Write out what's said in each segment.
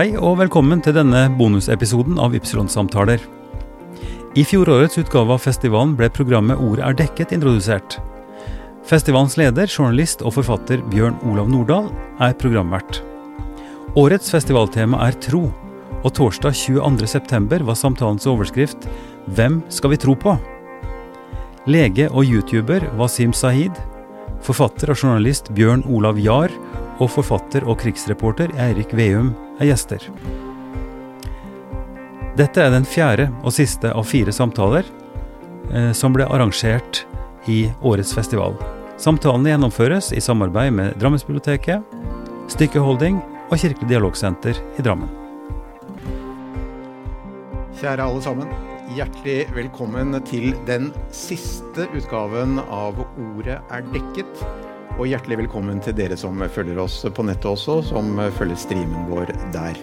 Hei og velkommen til denne bonusepisoden av Ypsilon-samtaler. I fjorårets utgave av festivalen ble programmet Ordet er dekket introdusert. Festivalens leder, journalist og forfatter Bjørn Olav Nordahl er programvert. Årets festivaltema er tro, og torsdag 22.9 var samtalens overskrift Hvem skal vi tro på? Lege og youtuber Wasim Sahid, forfatter og journalist Bjørn Olav Jahr og forfatter og krigsreporter Eirik Veum er gjester. Dette er den fjerde og siste av fire samtaler eh, som ble arrangert i årets festival. Samtalene gjennomføres i samarbeid med Drammensbiblioteket, Stykkeholding og Kirkelig dialogsenter i Drammen. Kjære alle sammen. Hjertelig velkommen til den siste utgaven av Ordet er dekket. Og hjertelig velkommen til dere som følger oss på nettet også, som følger streamen vår der.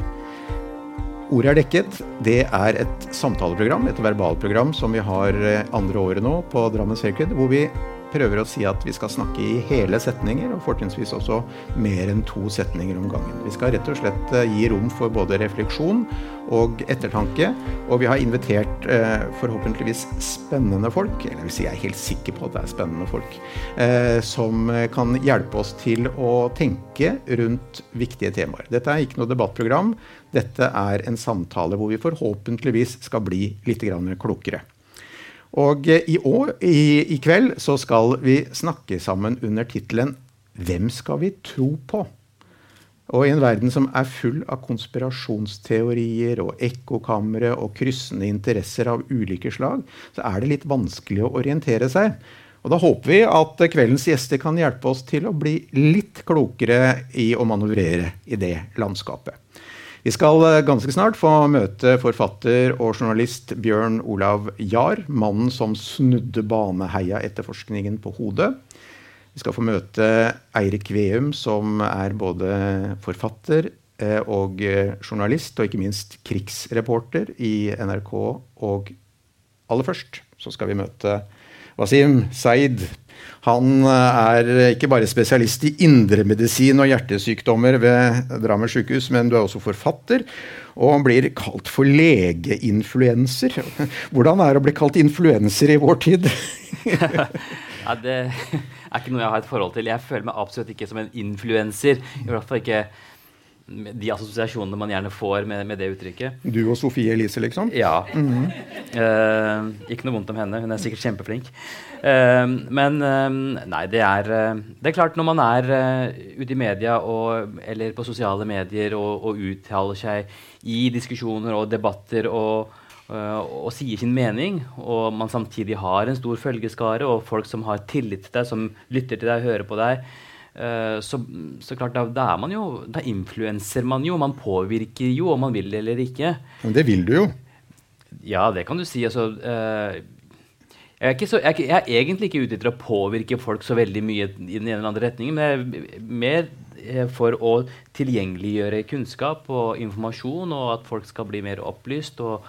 Ordet er dekket. Det er et samtaleprogram, et verbalprogram, som vi har andre året nå på Drammen Circuit, hvor vi prøver å si at vi skal snakke i hele setninger, og fortrinnsvis også mer enn to setninger om gangen. Vi skal rett og slett eh, gi rom for både refleksjon og ettertanke. Og vi har invitert eh, forhåpentligvis spennende folk, eller jeg vil si jeg er helt sikker på at det er spennende folk, eh, som kan hjelpe oss til å tenke rundt viktige temaer. Dette er ikke noe debattprogram. Dette er en samtale hvor vi forhåpentligvis skal bli litt klokere. Og eh, i, år, i, i kveld så skal vi snakke sammen under tittelen 'Hvem skal vi tro på?' Og i en verden som er full av konspirasjonsteorier og ekkokamre og kryssende interesser av ulike slag, så er det litt vanskelig å orientere seg. Og Da håper vi at kveldens gjester kan hjelpe oss til å bli litt klokere i å manøvrere i det landskapet. Vi skal eh, ganske snart få møte forfatter og journalist Bjørn Olav Jahr, mannen som snudde Baneheia-etterforskningen på hodet. Vi skal få møte Eirik Veum, som er både forfatter eh, og eh, journalist, og ikke minst krigsreporter i NRK. Og aller først så skal vi møte Wasim Saeed, han eh, er ikke bare spesialist i indremedisin og hjertesykdommer ved Drammen sykehus, men du er også forfatter. Og han blir kalt for legeinfluenser. Hvordan er det å bli kalt influenser i vår tid? ja, det er ikke noe jeg har et forhold til. Jeg føler meg absolutt ikke som en influenser. I hvert fall ikke de assosiasjonene man gjerne får med, med, det uttrykket. Du og Sofie Elise, liksom? Ja. Mm -hmm. uh, ikke noe vondt om henne. Hun er sikkert kjempeflink. Uh, men uh, nei, det er, det er klart når man er ute i media og, eller på sosiale medier og, og, uttaler seg i diskusjoner og debatter og, og sier sin mening, og man samtidig har en stor følgeskare og folk som har tillit til deg, som lytter til deg hører på deg, Eh, så, så, klart, da, da, er man jo Da influenser man jo. Man påvirker jo om man vil det eller ikke. Men det vil du jo. Ja, det kan du si. Altså, uh, jeg, er så, jeg, jeg, er egentlig ikke ute etter å påvirke folk så veldig mye i den ene eller andre retningen, men jeg er mer eh, for å tilgjengeliggjøre kunnskap og informasjon, og at folk skal bli mer opplyst. og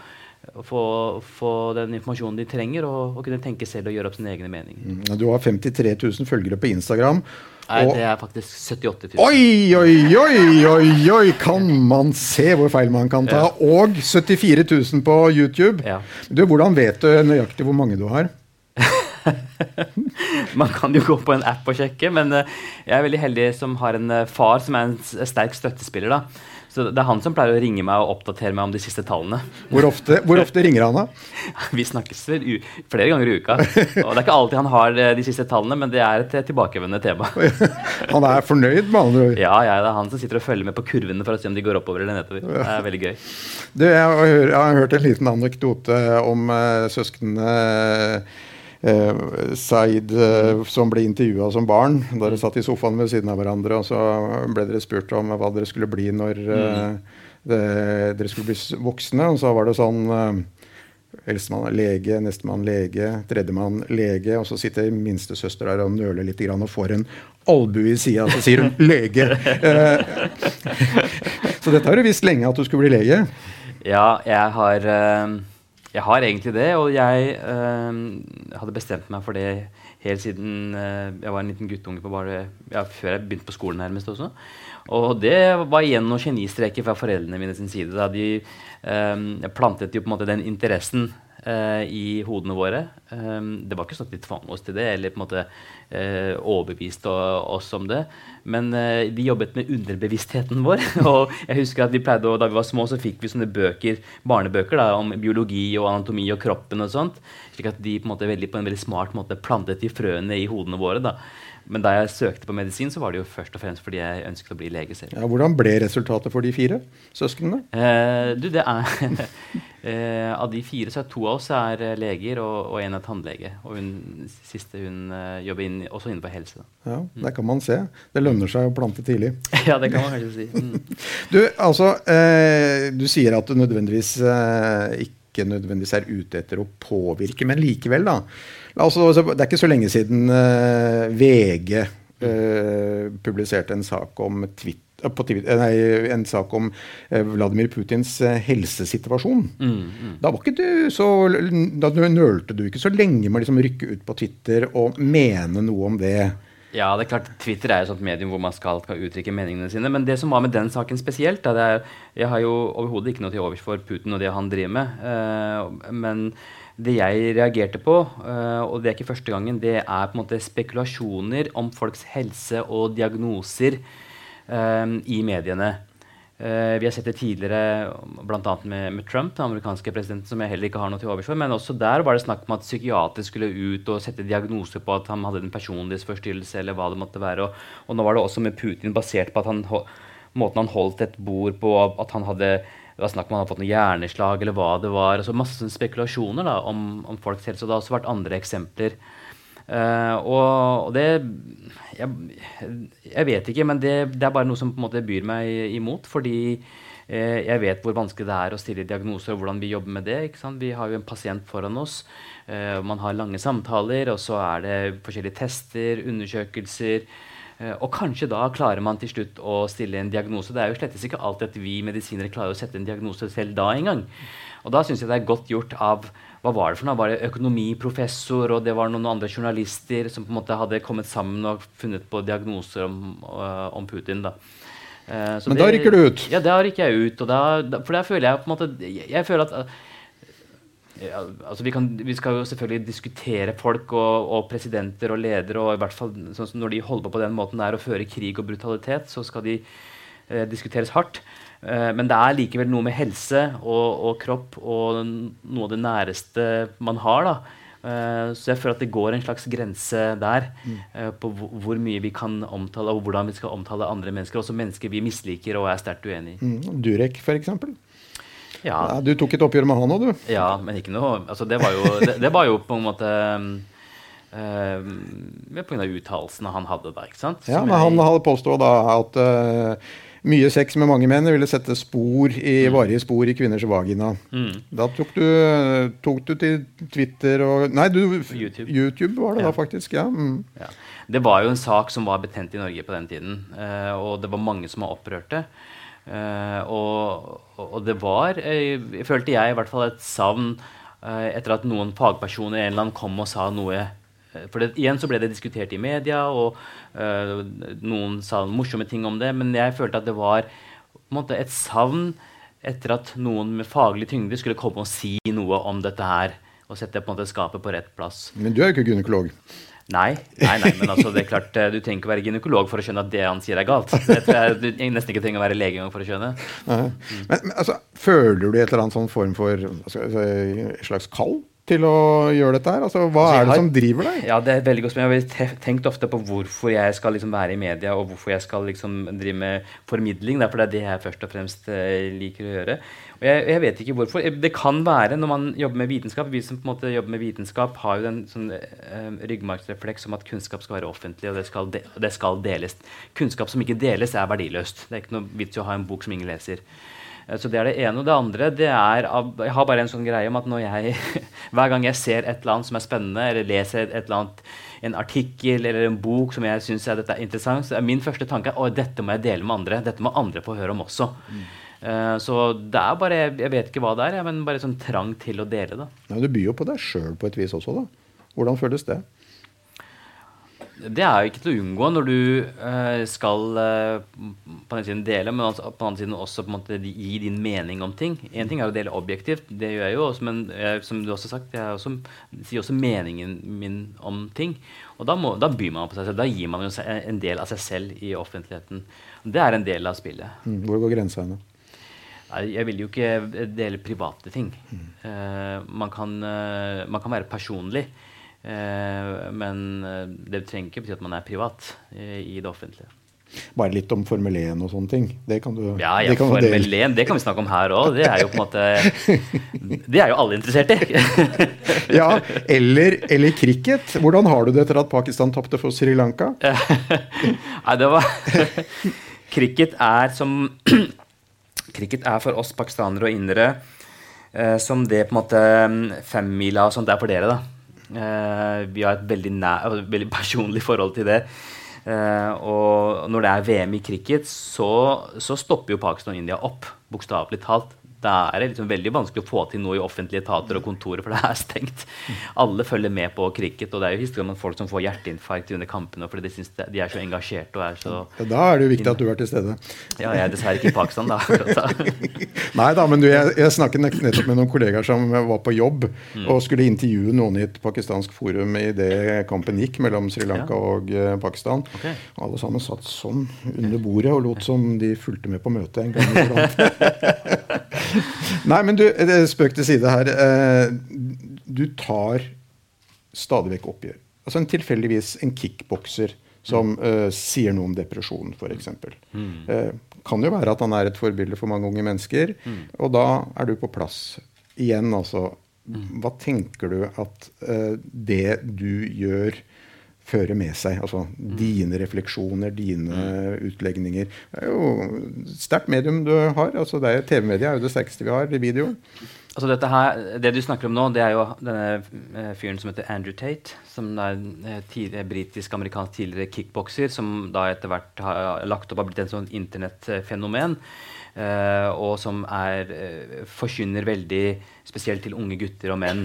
få, få, den informasjonen de trenger, og, og, kunne tenke selv og gjøre opp sine egne meninger. Mm, du har 53 000 følgere på Instagram. Nei, det er faktisk 78 000. Oi, oi, oi, oi, oi! Kan man se hvor feil man kan ta? Ja. Og 74 000 på YouTube. Ja. Du, Hvordan vet du nøyaktig hvor mange du har? man kan jo gå på en app og sjekke, men eh, jeg er veldig heldig som har en eh, far som er en sterk støttespiller. da så det er han som pleier å ringe meg og oppdatere meg om de siste tallene. Hvor ofte, hvor ofte ringer han, da? Vi snakkes flere ganger i uka. Og det er ikke alltid han har eh, de siste tallene, men det er et tilbakevendende tema. Han er fornøyd med andre ord? Ja, ja, det er han som sitter og følger med på kurvene for å se om de går oppover eller nedover. Det er veldig gøy. Du, jeg, har, jeg har hørt en liten anekdote om uh, søsknene eh, Said eh, som ble intervjua som barn. Da dere satt i sofaen ved siden av hverandre, og så ble dere spurt om hva dere skulle bli når eh, det, dere skulle bli voksne. Og så var det sånn eh, Eldstemann lege, nestemann lege, tredjemann lege. Og så sitter minstesøster der og nøler litt og får en albue i sida, så sier hun 'lege'. Eh, så dette har du visst lenge at du skulle bli lege? Ja, jeg har uh, Jeg har egentlig det, og jeg eh, hadde bestemt meg for det helt siden eh, jeg var en liten guttunge på bare, ja, før jeg begynte på skolen nærmest også. Og det var igjen noen genistreker fra foreldrene mine sin side. da De eh, plantet jo på en måte den interessen i hodene våre. Um, det var ikke sånn at de tvang oss til det eller på en måte uh, overbeviste oss om det. Men de jobbet med underbevisstheten vår. og jeg husker at vi pleide å, Da vi var små, så fikk vi sånne bøker, barnebøker da, om biologi og anatomi og kroppen. og sånt, slik at de på en, måte, veldig, på en veldig smart måte plantet de frøene i hodene våre. da. Men da jeg søkte på medisin, så var det jo først og fremst fordi jeg ønsket å bli lege selv. Ja, hvordan ble resultatet for de fire søsknene? Eh, du, det er eh, Av de fire så er to av oss er eh, leger, og, og en er tannlege. Og hun siste hun uh, jobber inn, også innenfor helse. Ja, Der kan man se. Det lønner seg å plante tidlig. ja, det kan man kanskje si. Mm. Du, altså, eh, du sier at du nødvendigvis eh, ikke nødvendigvis er ute etter å påvirke, men likevel, da. Altså, det er ikke så lenge siden uh, VG uh, publiserte en sak om Twitter nei, en sak om eh, Vladimir Putins eh, helsesituasjon. Mm, mm. Da var ikke du så, da nølte du ikke så lenge med å liksom rykke ut på Twitter og mene noe om det. Ja, det er klart, Twitter er et sånt medium hvor man skal, skal, uttrykke meningene sine. Men det som var med den saken spesielt da, er, Jeg har jo overhodet ikke noe til overs for Putin og det han driver med. Uh, men det jeg reagerte på, uh, og det er ikke første gangen, det er på en måte spekulasjoner om folks helse og diagnoser uh, i mediene. Uh, vi har sett det tidligere bl.a. Med, med Trump, den amerikanske presidenten, som jeg heller ikke har noe til overs for. Men også der var det snakk om at psykiater skulle ut og sette diagnoser på at han hadde en personlighetsforstyrrelse. eller hva det måtte være. Og, og, nå var det også med Putin basert på han, måten han holdt et bord på, at han hadde det var snakk om han hadde fått noe hjerneslag eller hva det var. altså Masse spekulasjoner da, om, om, folks helse. Og det har også vært andre eksempler. Uh, og, og, det jeg, jeg, vet ikke, men det, det, er bare noe som på en måte byr meg imot. Fordi uh, jeg vet hvor vanskelig det er å stille diagnoser, og hvordan vi jobber med det. Vi har jo en pasient foran oss. Uh, man har lange samtaler, og så er det forskjellige tester, undersøkelser. Eh, og kanskje da klarer man til slutt å stille en diagnose. Det er jo slett ikke alltid at vi medisinere klarer å sette en diagnose selv da engang. Og da syns jeg det er godt gjort av hva var det for noe? Var det økonomiprofessor og det var noen andre journalister som på en måte hadde kommet sammen og funnet på diagnoser om, uh, om Putin? da. Uh, Men det, da rykker du ut? Ja, da rykker jeg ut. Da, for da føler jeg på en måte jeg føler at ja, altså vi, kan, vi, skal jo selvfølgelig diskutere folk og, og, presidenter og ledere. og i hvert fall sånn Når de holder på på den måten der og fører krig og brutalitet, så skal de eh, diskuteres hardt. Eh, men det er likevel noe med helse og, og, kropp og noe av det næreste man har. Eh, så jeg føler at det går en slags grense der mm. eh, på hvor mye vi kan omtale, og hvordan vi skal omtale andre mennesker. Også mennesker vi misliker og er sterkt uenig i. Mm. Durek, f.eks.? Ja. ja. Du tok et oppgjør med han òg, du? Ja, men ikke noe altså, det, var jo, det, det, var jo på en måte uh, Pga. uttalelsene han hadde der. ikke sant? ja, men Han hadde påstått da at uh, mye sex med mange menn ville sette spor i, mm. varige spor i kvinners vagina. Mm. Da tok du, tok du, til Twitter og Nei, du, YouTube. YouTube var det ja. da faktisk. ja. Mm. ja. Det var jo en sak som var betent i Norge på den tiden. Uh, og det var mange som var opprørte. Uh, og, og, det var, eh, følte jeg, i hvert fall et savn uh, etter at noen fagpersoner eller annen kom og sa noe. For det, igjen så ble det diskutert i media, og uh, noen sa morsomme ting om det. Men jeg følte at det var måte, et savn etter at noen med faglig tyngde skulle komme og si noe om dette her. Og sette på en måte skapet på rett plass. Men du er jo ikke gynekolog? Nei, nei, nei, men altså, det er klart, eh, du trenger ikke være gynekolog for å skjønne at det han sier, er galt. Det tror jeg, du nesten ikke trenger å være lege for å skjønne. Mm. Men, men altså, Føler du et eller annet sånn form for altså, slags kall til å gjøre dette her? Altså, hva altså, er det har, som driver deg? Ja, det er veldig godt Jeg har tenkt ofte på hvorfor jeg skal liksom være i media, og hvorfor jeg skal liksom drive med formidling. For det er det jeg først og fremst uh, liker å gjøre. Og jeg, jeg, vet ikke hvorfor. Det kan være når man jobber med vitenskap Vi som på en måte jobber med vitenskap, har jo en sånn uh, ryggmargsrefleks om at kunnskap skal være offentlig, og det skal, de, det skal deles. Kunnskap som ikke deles, er verdiløst. Det er ikke noe vits i å ha en bok som ingen leser. Eh, så Det er det ene. Og det andre det er Jeg har bare en sånn greie om at når jeg, hver gang jeg ser et eller annet som er spennende, eller leser et eller annet, en artikkel eller en bok som jeg syns er, er interessant, så er min første tanke at dette må jeg dele med andre. Dette må andre få høre om også. Mm. Eh, så det er bare Jeg vet ikke hva det er, men bare sånn trang til å dele, da. Ja, du byr jo på deg sjøl på et vis også, da. Hvordan føles det? Det er jo ikke til å unngå når du uh, skal uh, på den siden dele, men altså, på den andre siden også på en måte gi din mening om ting. Én ting er å dele objektivt, det gjør jeg jo også, men jeg, som du også har sagt, jeg også, sier også meningen min om ting. Og da, må, da, byr man på seg selv. Da gir man jo en del av seg selv i offentligheten. Det er en del av spillet. Mm, hvor går grensa henne? Jeg vil jo ikke dele private ting. Mm. Uh, man, kan, man kan være personlig. Eh, men eh, det trenger ikke bety at man er privat i det offentlige. Bare litt om Formel 1 og sånne ting. Det kan du Ja, ja Formel 1 det kan vi snakke om her òg. Det er jo på en måte Det er jo alle interessert i. ja, eller, eller, cricket. Hvordan har du det etter at Pakistan tapte for Sri Lanka? Nei, det var Cricket er som Cricket er for oss pakistanere og indere eh, som det på en måte mm, femmila og sånt er for dere, da. Uh, vi har et veldig, nær, altså, veldig, personlig forhold til det. Uh, og når det er VM i cricket, så, så stopper jo Pakistan og India opp, bokstavelig talt da er det liksom veldig vanskelig å få til noe i offentlige etater og kontorer, for det er stengt. Alle følger med på cricket, og det er jo historier om folk som får hjerteinfarkt under kampene fordi de, synes de er så engasjerte. og er så... Ja, da er det jo viktig at du er til stede. Ja, jeg er dessverre ikke i Pakistan, da. Nei da, men du, jeg, jeg, snakket nettopp med noen kollegaer som var på jobb mm. og skulle intervjue noen i et pakistansk forum i det kampen gikk mellom Sri Lanka ja. og uh, Pakistan. Okay. Alle sammen satt sånn under bordet og lot som de fulgte med på møtet en gang. Nei, men du, spøk til side her. Eh, du tar stadig vekk oppgjør. Altså en tilfeldigvis en kickbokser som uh, sier noe om depresjon, f.eks. Mm. Uh, kan jo være at han er et forbilde for mange unge mennesker. Mm. Og da er du på plass. Igjen, altså. Mm. Hva tenker du at uh, det du gjør, fører med seg. Altså mm. dine refleksjoner, dine mm. utlegninger. Det er jo sterkt medium du har. altså TV-media er jo det sterkeste vi har i video. Altså dette her, Det du snakker om nå, det er jo denne eh, fyren som heter Andrew Tate. Som er en britisk-amerikansk tidligere kickbokser, som da etter hvert har lagt opp og blitt en sånn internettfenomen. Uh, og som er, uh, forkynner veldig spesielt til unge gutter og menn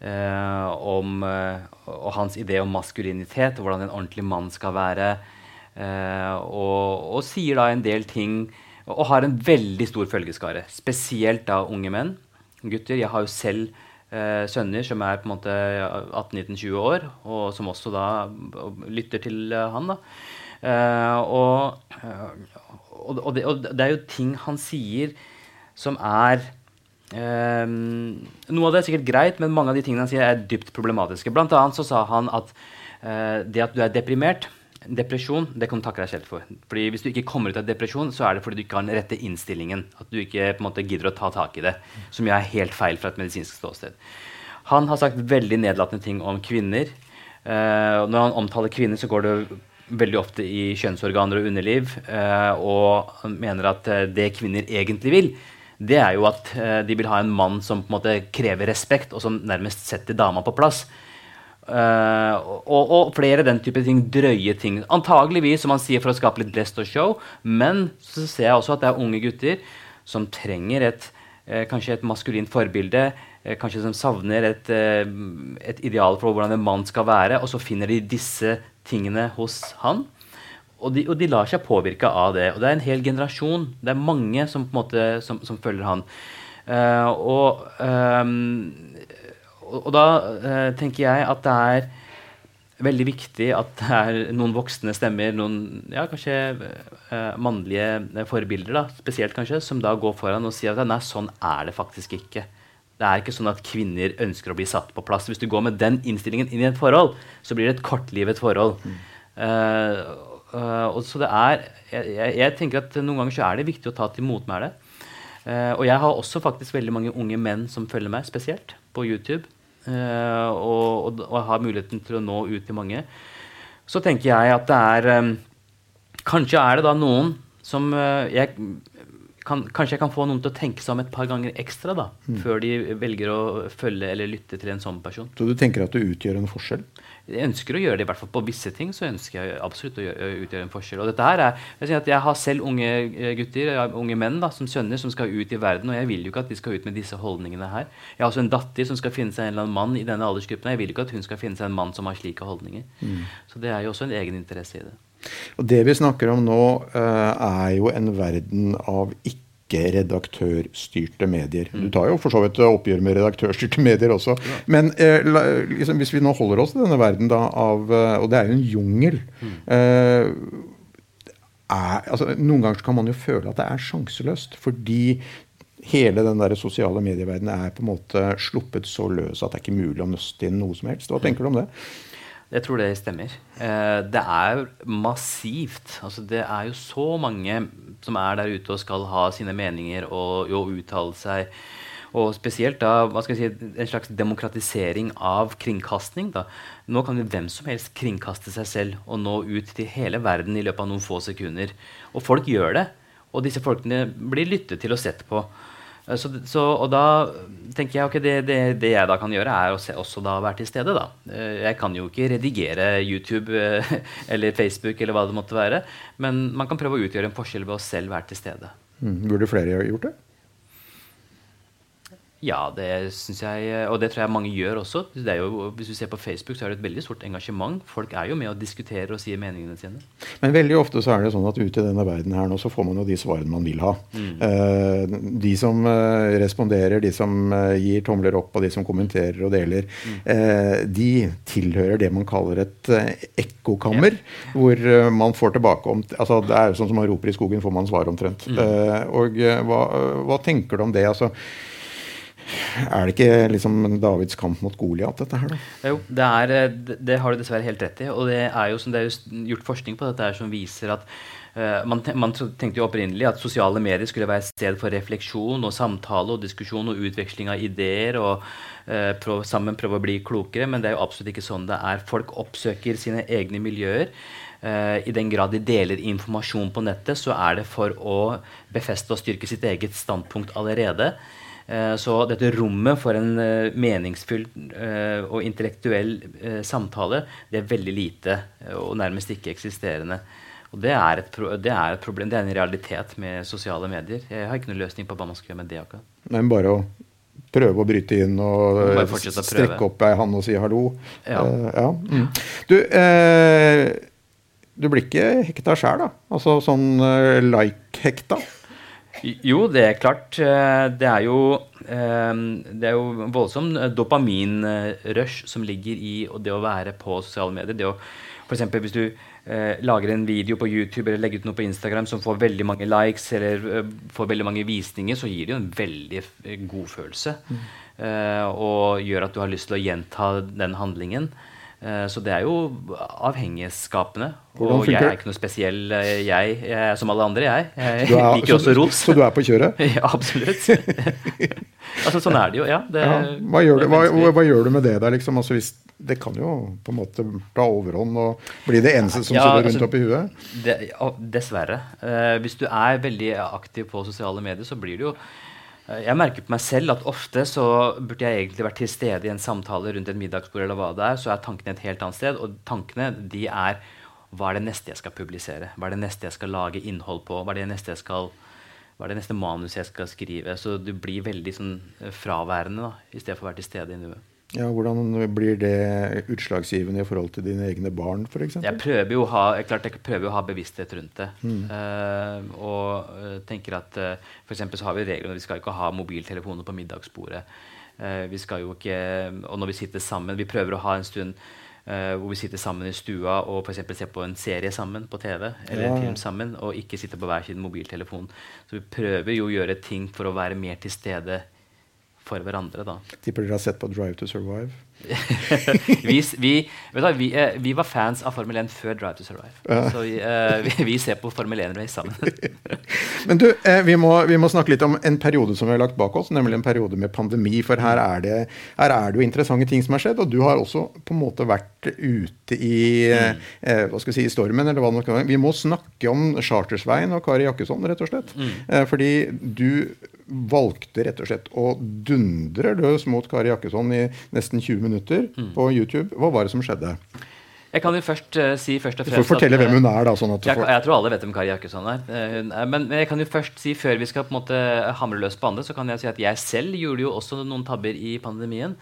Eh, om, eh, og hans idé om maskulinitet, hvordan en ordentlig mann skal være. Eh, og, og, sier da en del ting og har en veldig stor følgeskare. Spesielt da unge menn. Gutter. Jeg har jo selv eh, sønner som er på en måte 18-19-20 år, og som også da lytter til uh, han. da. Eh, og, og, og, det, det, er jo ting han sier som er Um, noe av det er sikkert greit, men mange av de tingene han sier, er dypt problematiske. Blant annet så sa han at uh, det at du er deprimert, depresjon, det kan du takke deg selv for. Fordi Hvis du ikke kommer ut av depresjon, så er det fordi du ikke har den rette innstillingen. At du ikke på en måte gidder å ta tak i det. Som jo er helt feil fra et medisinsk ståsted. Han har sagt veldig nedlatende ting om kvinner. Uh, når han omtaler kvinner, så går det veldig ofte i kjønnsorganer og underliv. Uh, og han mener at det kvinner egentlig vil, det er jo at uh, de vil ha en mann som på en måte krever respekt, og som nærmest setter dama på plass. Uh, og, og, flere den type ting, drøye ting. Antageligvis, som han sier, for å skape litt blest og show. Men så ser jeg også at det er unge gutter som trenger et, uh, kanskje et maskulint forbilde. kanskje som savner et, et ideal for hvordan en mann skal være. Og så finner de disse tingene hos han. Og de, og de, lar seg påvirke av det. Og det er en hel generasjon. Det er mange som, på en måte, som, som følger han. Uh, og, um, og, og, da uh, tenker jeg at det er veldig viktig at det er noen voksne stemmer, noen ja, kanskje uh, mannlige forbilder, da, spesielt kanskje, som da går foran og sier at nei, sånn er det faktisk ikke. Det er ikke sånn at kvinner ønsker å bli satt på plass. Hvis du går med den innstillingen inn i et forhold, så blir det et kortlivet forhold. Mm. Uh, Uh, og så det er, jeg, jeg, tenker at Noen ganger så er det viktig å ta til motmæle. Uh, og jeg har også faktisk veldig mange unge menn som følger meg, spesielt på YouTube. Uh, og, og, og, har muligheten til å nå ut til mange. Så tenker jeg at det er um, Kanskje er det da noen som jeg kan, Kanskje jeg kan få noen til å tenke seg om et par ganger ekstra da, mm. før de velger å følge eller lytte til en sånn person. Så du tenker at du utgjør en forskjell? Jeg ønsker å gjøre det, i hvert fall på visse ting. så ønsker jeg absolutt å gjøre, utgjøre en forskjell. Og dette her er, jeg, jeg har selv unge eh, gutter, unge menn da, som sønner som skal ut i verden. Og jeg vil jo ikke at de skal ut med disse holdningene her. Jeg har også en datter som skal finne seg en eller annen mann i denne aldersgruppen. Jeg vil ikke at hun skal finne seg en mann som har slike holdninger. Mm. Så det er jo også en egen interesse i det. Og Det vi snakker om nå, uh, er jo en verden av ikke ikke redaktørstyrte medier. Du tar jo for så vidt oppgjør med redaktørstyrte medier også. Men eh, liksom, hvis vi nå holder oss til denne verden da, av eh, Og det er jo en jungel. Eh, er, altså, noen ganger kan man jo føle at det er sjanseløst. Fordi hele den der sosiale medieverdenen er på en måte sluppet så løs at det er ikke mulig å nøste inn noe som helst. Hva tenker du om det? Jeg tror det stemmer. Eh, det er massivt. Altså, det er jo så mange som er der ute og skal ha sine meninger og, og uttale seg. Og spesielt da, hva skal jeg si, en slags demokratisering av kringkasting. Da. Nå kan jo hvem som helst kringkaste seg selv og nå ut til hele verden i løpet av noen få sekunder. Og folk gjør det. Og disse folkene blir lyttet til og sett på. Eh, så, så, og da tenker jeg ok, det, det, det, jeg da kan gjøre, er å se, også da være til stede. da. Eh, jeg kan jo ikke redigere YouTube eh, eller Facebook eller hva det måtte være. Men man kan prøve å utgjøre en forskjell ved å selv være til stede. Mm. Burde flere gjort det? Ja, det syns jeg, og det tror jeg mange gjør også. Jo, hvis du ser på Facebook, så er det et veldig stort engasjement. Folk er jo med og diskuterer og sier meningene sine. Men veldig ofte så er det sånn at ute i denne verden her nå, så får man jo de svarene man vil ha. Mm. Uh, de som uh, responderer, de som uh, gir tomler opp, og de som kommenterer og deler, mm. de tilhører det man kaller et ekkokammer, ja. hvor man får tilbake om altså Det er jo sånn som man roper i skogen, får man svar omtrent. Mm. og hva, hva tenker du om det? altså er det ikke liksom Davids kamp mot Goliat, dette her, da? Jo, det, er, eh, det, har du dessverre helt rett i. Og det er jo som det er gjort forskning på dette her som viser at uh, man, tenkte jo opprinnelig at sosiale medier skulle være et sted for refleksjon og samtale og diskusjon og utveksling av ideer og uh, sammen prøve å bli klokere, men det er jo absolutt ikke sånn det er. Folk oppsøker sine egne miljøer. I den grad de deler informasjon på nettet, så er det for å befeste og styrke sitt eget standpunkt allerede. Eh, så dette rommet for en eh, meningsfull eh, og intellektuell samtale, det er veldig lite og nærmest ikke eksisterende. Og det er, et, det er et problem, det er en realitet med sosiale medier. Jeg har ikke noen løsning på hva man skal gjøre med det akkurat. Men bare å prøve å bryte inn og strekke opp ei hand og si hallo. Ja. Uh, ja. Mm. Du, uh, du blir ikke hekta sjæl, da? Altså sånn uh, like-hekta? Jo, det er klart. Eh, det er jo, eh, det er jo voldsom dopaminrush som ligger i det å være på sosiale medier. Det å, eksempel, hvis du eh, lager en video på YouTube eller legger ut noe på Instagram som får veldig mange likes eller får veldig mange visninger, så gir det jo en veldig god følelse. Mm. og gjør at du har lyst til å gjenta den handlingen. Eh, så det er jo avhengighetsskapende. Og jeg er ikke noe spesiell, eh, jeg. jeg er som alle andre, jeg. Jeg er, liker også ros. Så du er på kjøret? ja, absolutt. altså, sånn er det jo. Ja, det, ja. Hva, gjør du, hva, hva, gjør du, med det der, liksom? Altså, hvis, det kan jo på en måte ta overhånd og bli det eneste som ja, står rundt altså, oppi huet? Det, dessverre. Uh, hvis du er veldig aktiv på sosiale medier, så blir det jo jeg merker på meg selv at ofte så burde jeg egentlig vært til stede i en samtale rundt et middagsbord, eller hva det er, så er tankene et helt annet sted. Og tankene de er hva er det neste jeg skal publisere? Hva er det neste jeg skal lage innhold på? Hva er det neste, jeg skal, hva er det neste manus jeg skal skrive? Så du blir veldig sånn, eh, fraværende da, i stedet for å være til stede i nuet. Ja, Hvordan blir det utslagsgivende i forhold til dine egne barn f.eks.? Jeg prøver jo å ha, klart jeg prøver å ha bevissthet rundt det. Mm. Uh, og uh, tenker at uh, for så har Vi regler vi skal ikke ha mobiltelefoner på middagsbordet. Uh, vi skal jo ikke, Og når vi sitter sammen Vi prøver å ha en stund hvor vi sitter sammen i stua og for ser på en serie sammen på TV. eller ja. en film sammen, Og ikke sitter på hver sin mobiltelefon. Så vi prøver jo å gjøre ting for å være mer til stede for hverandre. da. Tipper dere har sett på Drive to Survive? vi, vi, du, vi, eh, vi, var fans av Formel 1 før Drive to Survive. Ja. Så vi, ser på Formel 1-race sammen. Men du, eh, vi, må, vi, må, snakke litt om en periode som vi har lagt bak oss, nemlig en periode med pandemi. For her er, det, her er det jo interessante ting som har skjedd, og du har også på en måte vært ute i mm. eh, hva skal vi si, stormen. eller hva det kan være. Vi må snakke om Chartersveien og Kari Jakkesson, rett og slett. Mm. Eh, fordi du valgte rett og slett å dundre løs mot Kari Jakkesson i nesten 20 minutter mm. på YouTube. Hva var det som skjedde? Jeg kan jo først uh, si først og fremst Du får fortelle at, hvem hun er, da. sånn at jeg, jeg, tror alle vet hvem Kari Jakkesson er. Uh, men, men, jeg kan jo først si, før vi skal på en måte hamre løs på andre, så kan jeg si at jeg selv gjorde jo også noen tabber i pandemien.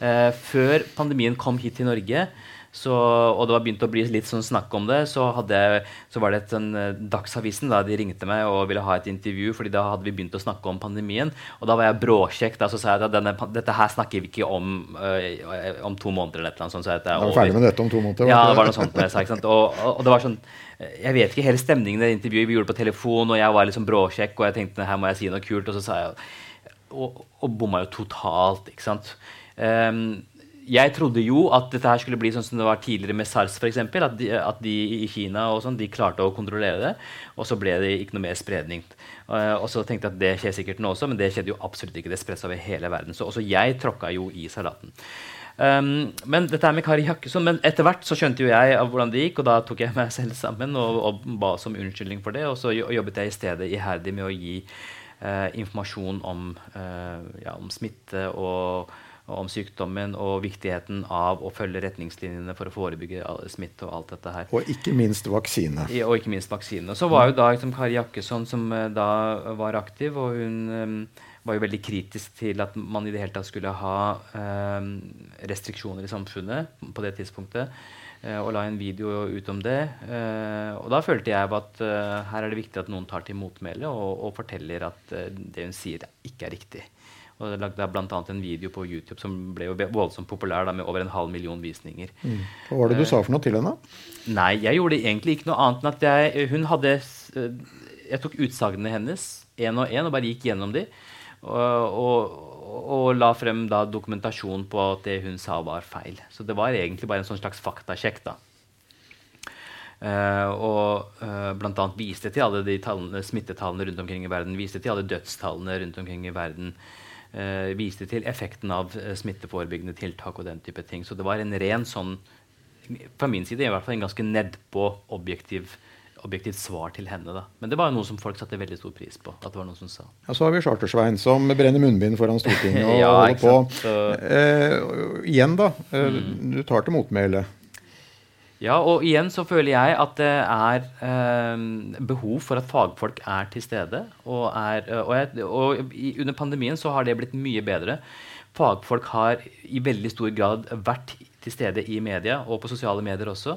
Uh, før pandemien kom hit til Norge, så, og det var begynt å bli litt sånn snakk om det, så, jeg, så var det et sånn, Dagsavisen da, de ringte meg og ville ha et intervju, fordi da hadde vi begynt å snakke om pandemien. Og da var jeg bråkjekk. Da, så sa jeg at denne, dette her snakker vi ikke om øh, om to måneder. eller noe sånt. Så jeg, jeg var ferdig med dette om to måneder? Ja, det var noe sånt. Jeg sa, og, og, og, det var sånn Jeg vet ikke hele stemningen i det intervjuet. Vi gjorde det på telefon, og jeg var liksom bråkjekk, og jeg tenkte her må jeg si noe kult. Og så sa jeg Og, og bomma jo totalt, ikke sant. Um, jeg trodde jo at dette her skulle bli sånn som det var tidligere med SARS. Eksempel, at, at de i Kina og sånn, de klarte å kontrollere det. Og så ble det ikke noe mer spredning. Uh, og så tenkte jeg at det skjer sikkert nå også, men det skjedde jo absolutt ikke. Det spredte over hele verden. Så også jeg tråkka jo i salaten. Um, men dette er med Kari Jakkesson, men etter hvert så skjønte jo jeg av hvordan det gikk, og da tok jeg meg selv sammen og, og ba oss om unnskyldning for det. Og så jobbet jeg i stedet iherdig med å gi uh, informasjon om, uh, ja, om smitte og om sykdommen og viktigheten av å følge retningslinjene for å forebygge smitte og alt dette her. Og ikke minst vaksine. Ja, og ikke minst vaksine. Så var jo da liksom, Kari Jakkesson som uh, da var aktiv, og hun um, var jo veldig kritisk til at man i det hele tatt skulle ha um, restriksjoner i samfunnet på det tidspunktet. Uh, og la en video ut om det. Uh, og da følte jeg at her er det viktig at noen tar til motmæle og, og, forteller at det hun sier, ikke er riktig. Og det lagde bl.a. en video på YouTube som ble jo voldsomt populær da, med over en halv million visninger. Mm. Hva var det du sa for noe til henne? Nei, jeg gjorde egentlig ikke noe annet enn at jeg Hun hadde Jeg tok utsagnene hennes én og én og bare gikk gjennom de. Og, og, og, la frem da dokumentasjon på at det hun sa, var feil. Så det var egentlig bare en sånn slags faktasjekk. da. Uh, og uh, bl.a. viste til alle de tallene, smittetallene rundt omkring i verden. Viste til alle dødstallene rundt omkring i verden eh, viste til effekten av eh, smitteforebyggende tiltak og den type ting. Så det var en ren sånn fra min side i hvert fall en ganske nedpå objektiv objektivt svar til henne. da. Men det var jo noe som folk satte veldig stor pris på. at det var noen som sa. Ja, Så har vi Chartersvein som brenner munnbind foran Stortinget og ja, holder på. Så... Eh, igjen, da. Eh, mm. Du tar til motmæle. Ja, og igjen så føler jeg at det er eh, behov for at fagfolk er til stede. Og, er, eh, og, jeg, og under pandemien så har det blitt mye bedre. Fagfolk har i veldig stor grad vært til stede i media og på sosiale medier også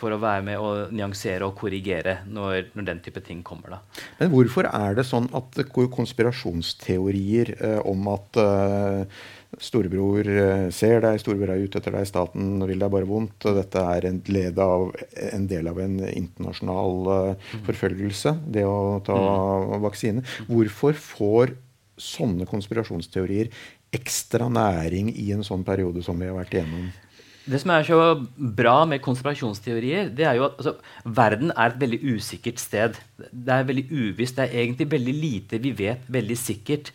for å være med å nyansere og korrigere når, når den type ting kommer. Da. Men hvorfor er det sånn at konspirasjonsteorier eh, om at eh, Storebror eh, ser deg, storebror er ute etter deg, staten vil deg bare vondt. og Dette er en, av, en del av en internasjonal uh, forfølgelse, det å ta mm. vaksine. Hvorfor får sånne konspirasjonsteorier ekstra næring i en sånn periode som vi har vært igjennom? Det som er så bra med konspirasjonsteorier, det er jo at altså, verden er et veldig usikkert sted. Det er veldig uvisst. Det er egentlig veldig lite vi vet veldig sikkert.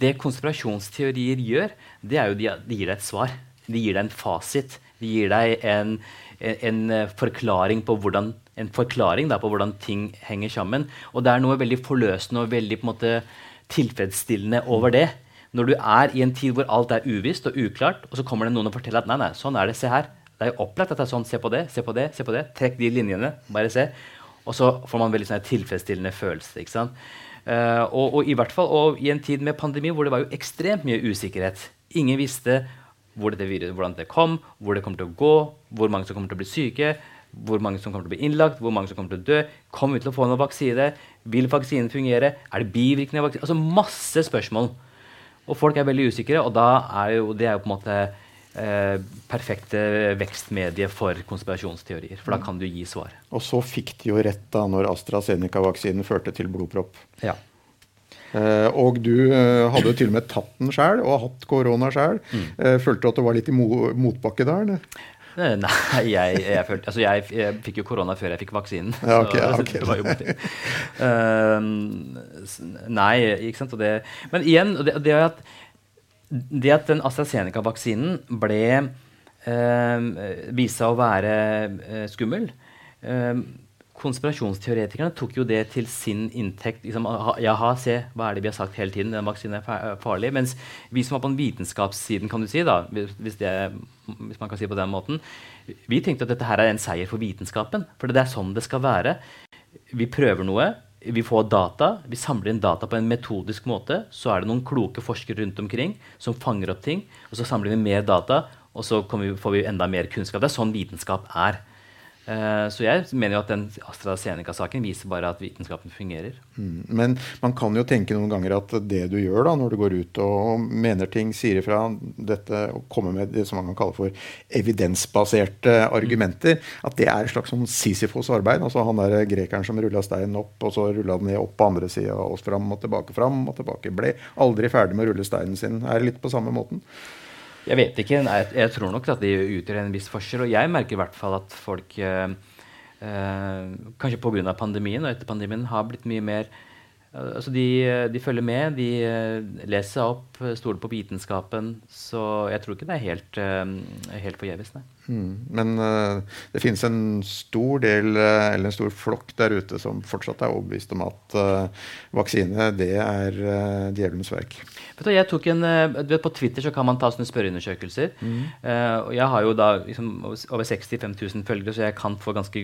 Det konspirasjonsteorier gjør, det er jo de, de gir deg et svar. De gir deg en fasit. De gir deg en, en, en forklaring på hvordan en forklaring da, på hvordan ting henger sammen. Og det er noe veldig forløsende og veldig måte, tilfredsstillende over det. Når du er i en tid hvor alt er uvisst og uklart, og så kommer det noen og forteller at nei, nei, sånn er det, se her. Det er jo opplagt at det er sånn. Se på det, se på det, se på det. Trekk de linjene. Bare se. Og så får man veldig sånn tilfredsstillende følelse. ikke sant? Uh, og, og, i hvert fall og i en tid med pandemi hvor det var jo ekstremt mye usikkerhet. Ingen visste hvor viruset, hvordan det kom, hvor det kommer til å gå, hvor mange som kommer til å bli syke, hvor mange som kommer til å bli innlagt, hvor mange som kommer til å dø. Kommer vi til å få noen vaksine? Vil vaksinen fungere? Er det bivirkninger av vaksinen? Altså masse spørsmål. Og folk er veldig usikre, og da er jo, det er jo på en måte eh, perfekte vekstmedie for konspirasjonsteorier. For da kan du gi svar. Og så fikk de jo rett da når AstraZeneca-vaksinen førte til blodpropp. Ja. Eh, og du eh, hadde jo til og med tatt den sjøl og hatt korona sjøl. Mm. Eh, følte du at det var litt i mo motbakke der? Eller? Eh, nei, jeg, jeg, følte, altså jeg, jeg, fikk jo korona før jeg fikk vaksinen. Ja, okay, så okay. det var jo uh, Nei, ikke sant. Det, men igjen, det, det, at, det at den AstraZeneca-vaksinen ble eh, vist seg å være eh, skummel konspirasjonsteoretikerne tok jo det til sin inntekt. Liksom, Jaha, se, hva er det vi har sagt hele tiden? Den vaksinen er farlig. Mens vi som var på den vitenskapssiden, kan du si, da, hvis, det, hvis man kan si på den måten, vi tenkte at dette her er en seier for vitenskapen. For det er sånn det skal være. Vi prøver noe. Vi får data, vi samler inn data på en metodisk måte. Så er det noen kloke forskere rundt omkring som fanger opp ting. Og så samler vi mer data, og så vi, får vi enda mer kunnskap. Det er sånn vitenskap er. Uh, så jeg mener jo at den AstraZeneca-saken viser bare at vitenskapen fungerer. Mm. Men man kan jo tenke noen ganger at det du gjør da, når du går ut og mener ting, sier ifra, dette, og kommer med det som man kan kalle for evidensbaserte argumenter, mm. at det er et slags sånn Sisyfos arbeid. altså Han der grekeren som rulla steinen opp, og så rulla den ned opp på andre sida, og fram og tilbake, fram og tilbake. Ble aldri ferdig med å rulle steinen sin. Er litt på samme måten? Jeg vet ikke. Jeg, jeg, tror nok at det utgjør en viss forskjell. Og jeg merker i hvert fall at folk, eh, eh, kanskje pga. pandemien og etter pandemien, har blitt mye mer Altså de, de, følger med, de eh, leser seg opp, stoler på vitenskapen. Så jeg tror ikke det er helt, uh, helt forgjeves, nei. Mm. Men uh, det finnes en stor del, eller en stor flokk der ute som fortsatt er overbevist om at uh, vaksine det er djevelens verk. Vet du, jeg tok en, vet, På Twitter så kan man ta sånne spørreundersøkelser. Mm. og jeg har jo da liksom, over 65 000 følgere, så jeg kan få ganske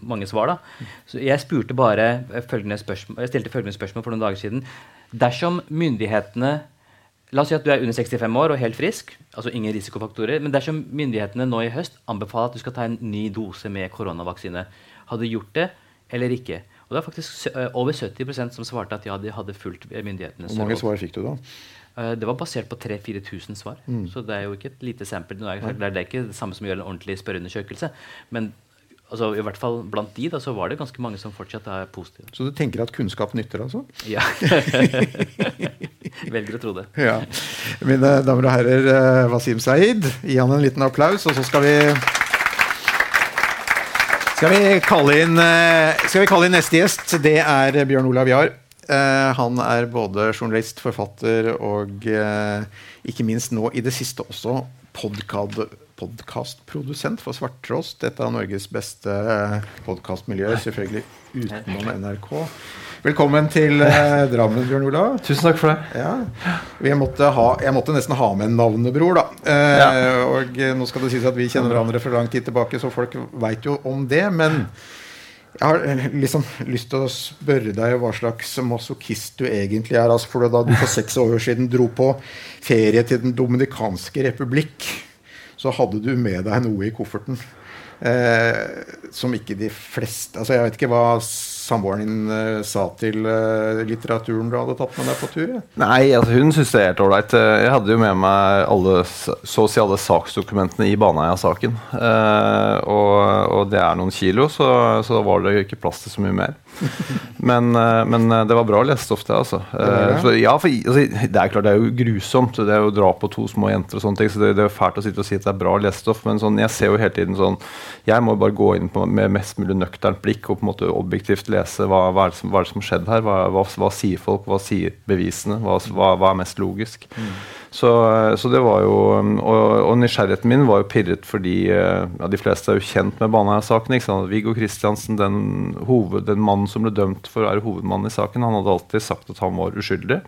mange svar. da. Så jeg spurte bare følgende spørsmål, jeg stilte følgende spørsmål for noen dager siden. Dersom myndighetene La oss si at du er under 65 år og helt frisk, altså ingen risikofaktorer, men dersom myndighetene nå i høst anbefaler at du skal ta en ny dose med koronavaksine, hadde du gjort det eller ikke? Og det var faktisk over 70% som svarte at ja, de hadde fulgt myndighetenes Hvor mange svar fikk du da? Det var basert på 3000-4000 svar. Mm. Så det er jo ikke et lite sample. Det er, ikke det samme som å gjøre en ordentlig spørreundersøkelse. Men altså i hvert fall blant de da, så var det ganske mange som fortsatt er positive. Så du tenker at kunnskap nytter, altså? Ja. Velger å tro det. Ja. Mine damer og herrer, eh, Wasim Saeed, gi han en liten applaus, og så skal vi skal vi inn, eh, skal vi kalle inn neste gjest. Det er Bjørn Olav Jahr. Uh, han er både journalist, forfatter og ikke minst nå i det siste også podkastprodusent for Svarttrost. Et av Norges beste eh, podkastmiljøer, selvfølgelig utenom NRK. Velkommen til eh, Drammen, Bjørn Olav. Tusen takk for det. Ja. Måtte ha, jeg måtte nesten ha med en navnebror, da. Eh, ja. Og eh, nå skal det sies at vi kjenner hverandre fra lang tid tilbake, så folk veit jo om det. Men jeg har eh, liksom lyst til å spørre deg hva slags masochist du egentlig er. Altså for da du for seks år siden dro på ferie til Den dominikanske republikk, så hadde du med deg noe i kofferten eh, som ikke de fleste Altså Jeg vet ikke hva samboeren din uh, sa til uh, litteraturen du hadde tatt med deg på tur? Ja? Nei, altså hun syntes det er helt ålreit. Jeg hadde jo med meg alle, så å si alle saksdokumentene i Baneheia-saken. Og, og, det er noen kilo, så, så da var det ikke plass til så mye mer. Men, men det var bra lesestoff, det. altså. Det, så, ja, for, altså, det er klart det er jo grusomt. Det er jo drap på to små jenter og sånne ting. Så det, det er fælt å sitte og si at det er bra lesestoff, men sånn, jeg ser jo hele tiden sånn Jeg må bare gå inn på, med mest mulig nøkternt blikk og på en måte objektivt lese hva, hva, er, det som, hva er det som har skjedd her. Hva, hva, hva, sier folk, hva sier bevisene, hva, er mest logisk. Mm. Så, så, det var jo Og, og nysgjerrigheten min var jo pirret fordi eh, ja, de fleste er jo kjent med Baneheia-saken. Viggo Kristiansen, den, hoved, den mannen som ble dømt for å være hovedmannen i saken, han hadde alltid sagt at han var uskyldig.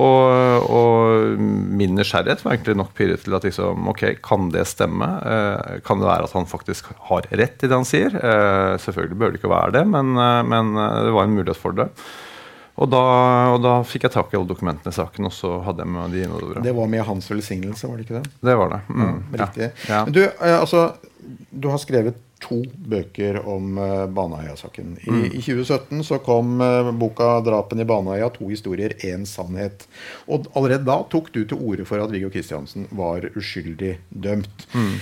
Og, og, min nysgjerrighet var egentlig nok pirret til at liksom, ok, kan det stemme? Eh, kan det være at han faktisk har rett i det han sier? Eh, selvfølgelig bør det ikke være det, men, eh, men, eh, det var en mulighet for det. Og da, og da, fikk jeg tak i alle dokumentene i saken, og så hadde jeg med de innover. Det var med hans velsignelse, var det ikke det? Det var det. Mm, ja, riktig. Ja. Men du, eh, altså, du har skrevet to bøker om uh, Baneheia-saken. I, mm. I, 2017 så kom uh, boka 'Drapen i Baneheia', to historier, én sannhet. Og allerede da tok du til orde for at Viggo Kristiansen var uskyldig dømt. Mm.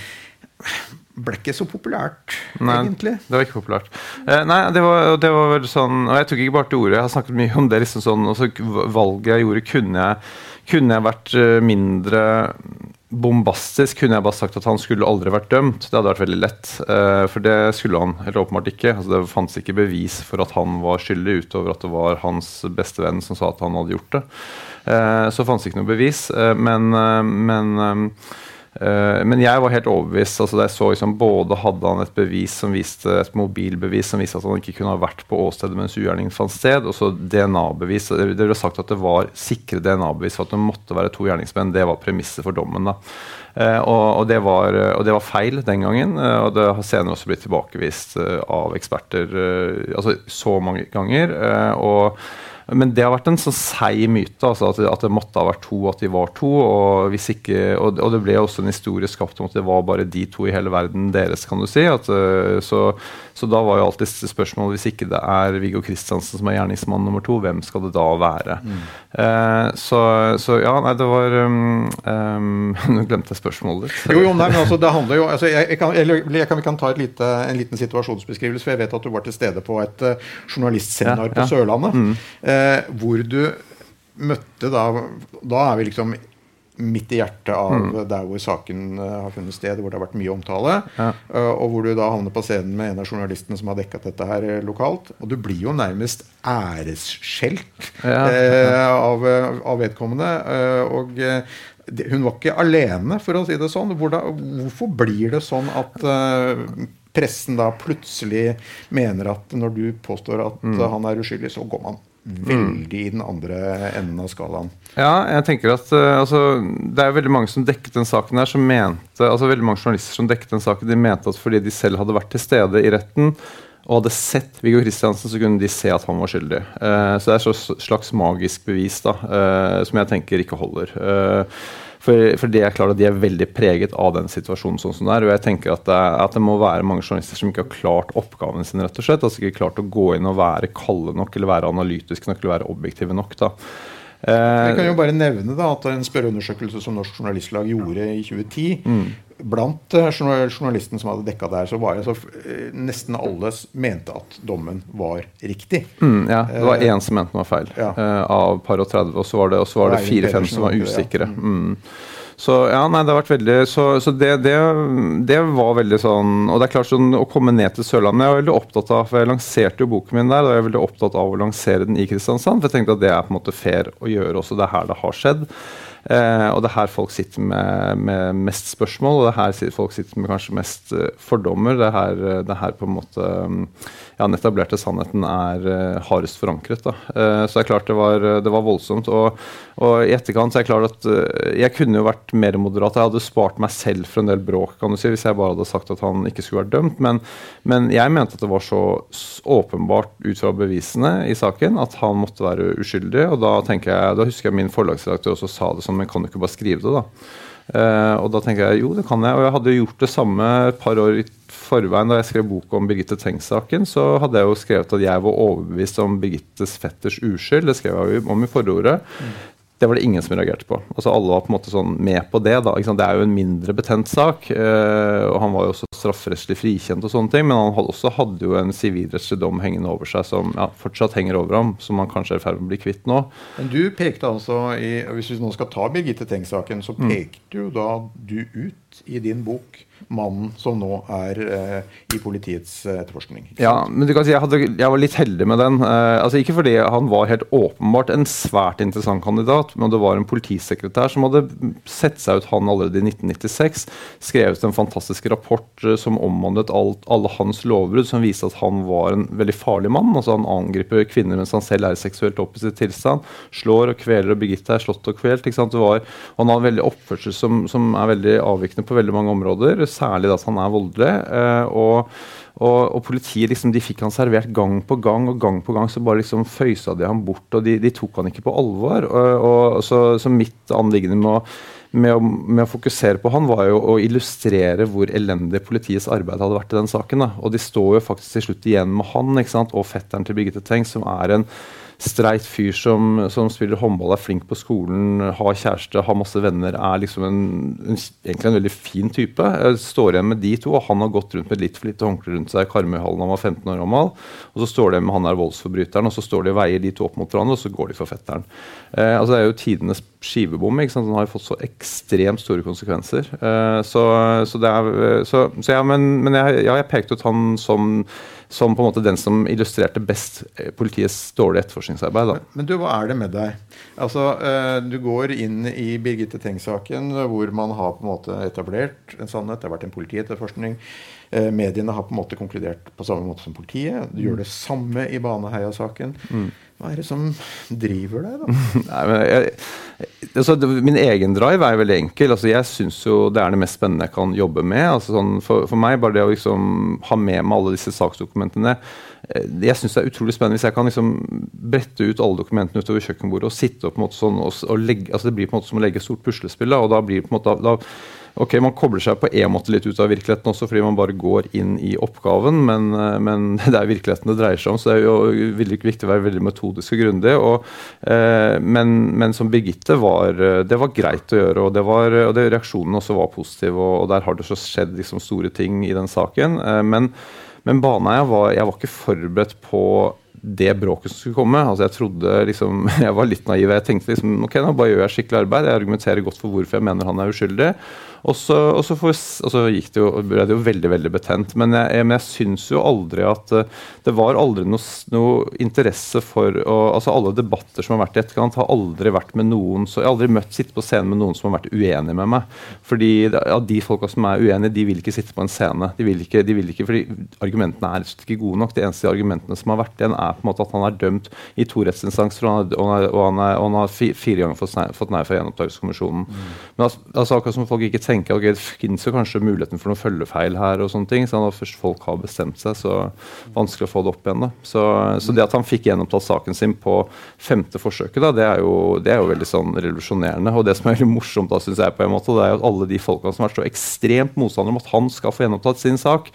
Ble ikke så populært, nei, egentlig. Det var ikke populært. Eh, nei, det var, det var, vel sånn Og jeg tok ikke bare til orde, jeg har snakket mye om det. liksom sånn, også Valget jeg gjorde, kunne jeg, kunne jeg vært mindre bombastisk kunne jeg bare sagt at han skulle aldri vært dømt. Det hadde vært veldig lett. Uh, for det skulle han helt åpenbart ikke. Altså, det fantes ikke bevis for at han var skyldig, utover at det var hans beste venn som sa at han hadde gjort det. Uh, så fantes ikke noe bevis. Men, men men jeg var helt overbevist. altså jeg så liksom, Både hadde han et bevis som viste et mobilbevis som viste at han ikke kunne ha vært på åstedet mens ugjerningen fant sted, og så DNA-bevis. Det ble sagt at det var sikre DNA-bevis for at det måtte være to gjerningsmenn. Det var premisset for dommen. da. Uh, og, og, det var, og, det var, feil den gangen, uh, og det har senere også blitt tilbakevist av eksperter altså så mange ganger. og men det har vært en sånn seig myte, altså at, at, det måtte ha vært to, at de var to. Og, ikke, og, og, det ble også en historie skapt om at det var bare de to i hele verden deres, kan du si. At, eh, så, så, da var jo alltid spørsmålet hvis ikke det er Viggo Kristiansen som er gjerningsmann nummer to, hvem skal det da være? Mm. Eh, så, så, ja, nei, det var um, um, Nå glemte jeg spørsmålet ditt. Jo, jo, nei, men altså, det handler jo altså, jeg, jeg, kan, eller, jeg kan, Vi kan ta lite, en liten situasjonsbeskrivelse, for jeg vet at du var til stede på et uh, journalistseminar ja, på. Sørlandet. Mm. Eh, hvor du møtte da Da er vi liksom midt i hjertet av mm. der hvor saken uh, har funnet sted, hvor det har vært mye omtale. Ja. Uh, og hvor du da havner på scenen med en av journalistene som har dekka dette her uh, lokalt. Og du blir jo nærmest æresskjelt ja. av, av, vedkommende. og det, hun var ikke alene, for å si det sånn. Hvordan, hvorfor blir det sånn at pressen da plutselig mener at når du påstår at mm. han er uskyldig, så går man veldig i den andre enden av skalaen. Ja, jeg tenker at uh, altså, Det er veldig mange som dekket den saken her som mente, altså veldig mange journalister som dekket den saken, de mente at fordi de selv hadde vært til stede i retten og hadde sett Viggo Kristiansen, så kunne de se at han var skyldig. Uh, så det er et slags magisk bevis da, uh, som jeg tenker ikke holder. Uh, for, for, det er klart at De er veldig preget av den situasjonen. sånn som det er, og jeg tenker at det, at det, må være mange journalister som ikke har klart oppgaven sin. rett og slett, altså ikke klart å gå inn og være kalde nok eller være analytiske nok eller være objektive nok. da. Jeg kan jo bare nevne da, at en spørreundersøkelse som Norsk Journalistlag gjorde i 2010, mm blant uh, journalistene som hadde dekka der, så var det så uh, nesten alle mente at dommen var riktig. Mm, ja, det var én som mente den var feil, ja. av par og 30, og så var det, det fire-fem som var usikre. Ja. Mm. Så ja, nei, det har vært veldig Så, så det, det, det, var veldig sånn Og det er klart sånn å komme ned til Sørlandet Jeg var veldig opptatt av For jeg lanserte jo boken min der, og jeg er veldig opptatt av å lansere den i Kristiansand. For jeg tenkte at det er på en måte fair å gjøre også. Det er her det har skjedd. Eh, og det er her folk sitter med, med, mest spørsmål, og det er her folk sitter med kanskje mest uh, fordommer. Det er her, eh, det er her på en måte ja, den etablerte sannheten er uh, hardest forankret. Da. Uh, så det er klart det var, det var voldsomt. Og, og, i etterkant så er det klart at jeg kunne jo vært mer moderat. Jeg hadde spart meg selv for en del bråk kan du si, hvis jeg bare hadde sagt at han ikke skulle vært dømt. Men, men jeg mente at det var så åpenbart ut fra bevisene i saken at han måtte være uskyldig. Og da, tenker jeg, da husker jeg min forlagsredaktør også sa det sånn, men kan du ikke bare skrive det, da? Uh, og da tenker jeg jo, det kan jeg. Og jeg hadde gjort det samme et par år i forveien da jeg skrev bok om Birgitte Tengs-saken. Så hadde jeg jo skrevet at jeg var overbevist om Birgittes fetters uskyld. Det skrev jeg jo om i forordet. Mm. Det var det ingen som reagerte på. Altså Alle var på en måte sånn med på det. da, Det er jo en mindre betent sak. Eh, og Han var jo også strafferettslig frikjent, og sånne ting, men han hadde også hadde jo en sivilrettslig dom hengende over seg som ja, fortsatt henger over ham, som han kanskje er i ferd med å bli kvitt nå. Men du pekte altså, i, Hvis vi nå skal ta Birgitte Tengs-saken, så mm. pekte jo da du ut i din bok mannen som nå er eh, i politiets eh, etterforskning. Ja, men du kan si jeg, hadde, jeg, var litt heldig med den. Eh, altså Ikke fordi han var helt åpenbart en svært interessant kandidat, men det var en politisekretær som hadde sett seg ut han allerede i 1996, skrevet en fantastisk rapport eh, som omhandlet alt, alle hans lovbrudd, som viste at han var en veldig farlig mann. altså Han angriper kvinner mens han selv er i seksuelt oppussig tilstand. Slår og kveler, og Birgitte er slått og kvelt. ikke sant, det var, Han har en veldig oppførsel som, som er veldig avvikende på veldig mange områder særlig at han er voldelig. Eh, og, og, og, politiet liksom, de fikk han servert gang på gang, og gang på gang så bare liksom føysa de ham bort. og De, de tok han ikke på alvor. og, og så, så, mitt anliggende med å, med, å, med å, fokusere på han var jo å illustrere hvor elendig politiets arbeid hadde vært i den saken. Da. Og de står jo faktisk til slutt igjen med han ikke sant? og fetteren til Birgitte Tengs, som er en streit fyr som, som, spiller håndball, er flink på skolen, har kjæreste, har masse venner, er liksom en, en, egentlig en veldig fin type. Jeg står igjen med de to, og han har gått rundt med litt for lite håndkle rundt seg i Karmøyhallen han var 15 år gammel. Og så står det med han er voldsforbryteren, og så står de og veier de to opp mot hverandre, og så går de for fetteren. Eh, altså Det er jo tidenes skivebom. ikke sant? Den har jo fått så ekstremt store konsekvenser. Eh, så, så, det er, så, så ja, men, men jeg, ja, jeg pekte ut han som som på en måte den som illustrerte best eh, politiets dårlige etterforskningsarbeid. Men, men, du, hva er det med deg? Altså, uh, Du går inn i Birgitte Tengs-saken, hvor man har på en måte etablert en sannhet. Det har vært en politietterforskning. Mediene har på en måte konkludert på samme måte som politiet. Du mm. gjør det samme i Baneheia-saken. Mm. Hva er det som driver deg, da? Nei, men jeg, altså, min egen drive er veldig enkel. Altså, jeg syns jo det er det mest spennende jeg kan jobbe med. Altså, sånn, for, for, meg, bare det å liksom, ha med meg alle disse saksdokumentene eh, Jeg syns det er utrolig spennende hvis jeg kan liksom, brette ut alle dokumentene utover kjøkkenbordet og sitte og på en måte sånn og, og legge, altså, Det blir på en måte som å legge et stort puslespill. Da, og da blir det på en måte da, Ok, Man kobler seg på en måte litt ut av virkeligheten også, fordi man bare går inn i oppgaven, men, eh, men det er virkeligheten det dreier seg om. Så det er jo veldig viktig å være veldig metodisk og grundig. Eh, men, men, som Birgitte var eh, Det var greit å gjøre, og, det var, og det, reaksjonen også var positiv. Og, og der har det så skjedd liksom, store ting i den saken. Men, men Baneheia var Jeg var ikke forberedt på det bråket som skulle komme. Altså Jeg trodde liksom, jeg var litt naiv. Jeg tenkte liksom, ok, nå bare gjør jeg skikkelig arbeid. Jeg argumenterer godt for hvorfor jeg mener han er uskyldig. Og så, og så, for, og så gikk det jo, ble det jo veldig veldig betent. Men jeg, jeg, men jeg syns jo aldri at uh, Det var aldri noe, noe interesse for å, altså Alle debatter som har vært i etterkant, har aldri vært med noen så Jeg har aldri møtt sitte på scenen med noen som har vært uenig med meg. Fordi ja, De folka som er uenige, de vil ikke sitte på en scene. De vil ikke, de vil ikke fordi Argumentene er ikke gode nok. De eneste argumentene som har vært igjen, er på en måte at han er dømt i to rettsinstanser, og, og, han, har fire ganger fått nei, fått nei fra Gjenopptakelseskommisjonen. Mm. Men altså, altså, akkurat som folk ikke tenke ok, det finnes jo kanskje muligheten for noen følgefeil her. og sånne ting, så Når først folk har bestemt seg, så vanskelig å få det opp igjen. da. Så, så det at han fikk gjennomtatt saken sin på femte forsøket, da, det er jo, det er jo veldig sånn revolusjonerende. Og det som er veldig morsomt, da, synes jeg på en måte, det er jo at alle de folkene som har vært så ekstremt motstandere om at han skal få gjennomtatt sin sak,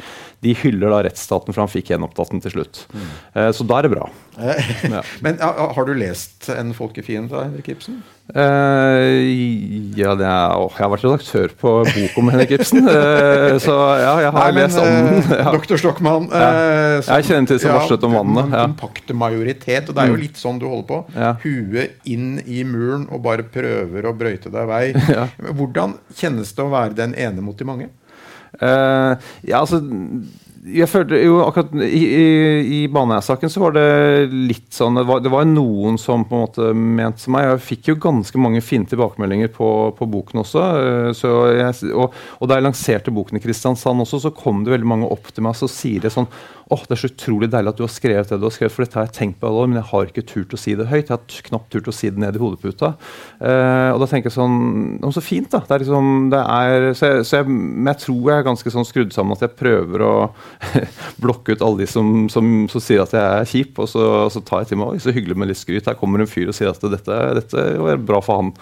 de hyller da rettsstaten for han fikk gjenopptatt den til slutt. Mm. Eh, så da er det bra. ja. Men har du lest En folkefiende av Henrik Ibsen? Eh, ja, er, å, jeg har vært redaktør på bok om Henrik Ibsen. eh, så ja, jeg har Nei, lest om den. Eh, ja. Doktor Stockmann. Eh, jeg kjenner til som varslet om vannet. Ja. Kompakte majoritet. Og det er jo mm. litt sånn du holder på. Ja. Huet inn i muren og bare prøver å brøyte deg vei. Hvordan kjennes det å være den ene mot de mange? Uh, ja, altså jeg følte jo akkurat I, i, i Baneheia-saken så var det litt sånn det var, det var, noen som på en måte mente som meg. Jeg fikk jo ganske mange fine tilbakemeldinger på, på boken også. Eh, jeg, og, og, da jeg lanserte boken i Kristiansand også, så kom det veldig mange opp til meg og så sier det sånn åh, det er så utrolig deilig at du har skrevet det du har skrevet, for dette har jeg tenkt på alle år, men jeg har ikke turt å si det høyt. Jeg har knapt turt å si det ned i hodeputa. Uh, og da tenker jeg sånn Så fint, da. Det er liksom, det er, så jeg, så jeg, men jeg tror jeg er ganske sånn skrudd sammen at jeg prøver å blokke ut alle de som, som, som, sier at jeg er kjip, og så, så tar jeg til meg Oi, så hyggelig med litt skryt. Her kommer en fyr og sier at dette, dette var bra for han.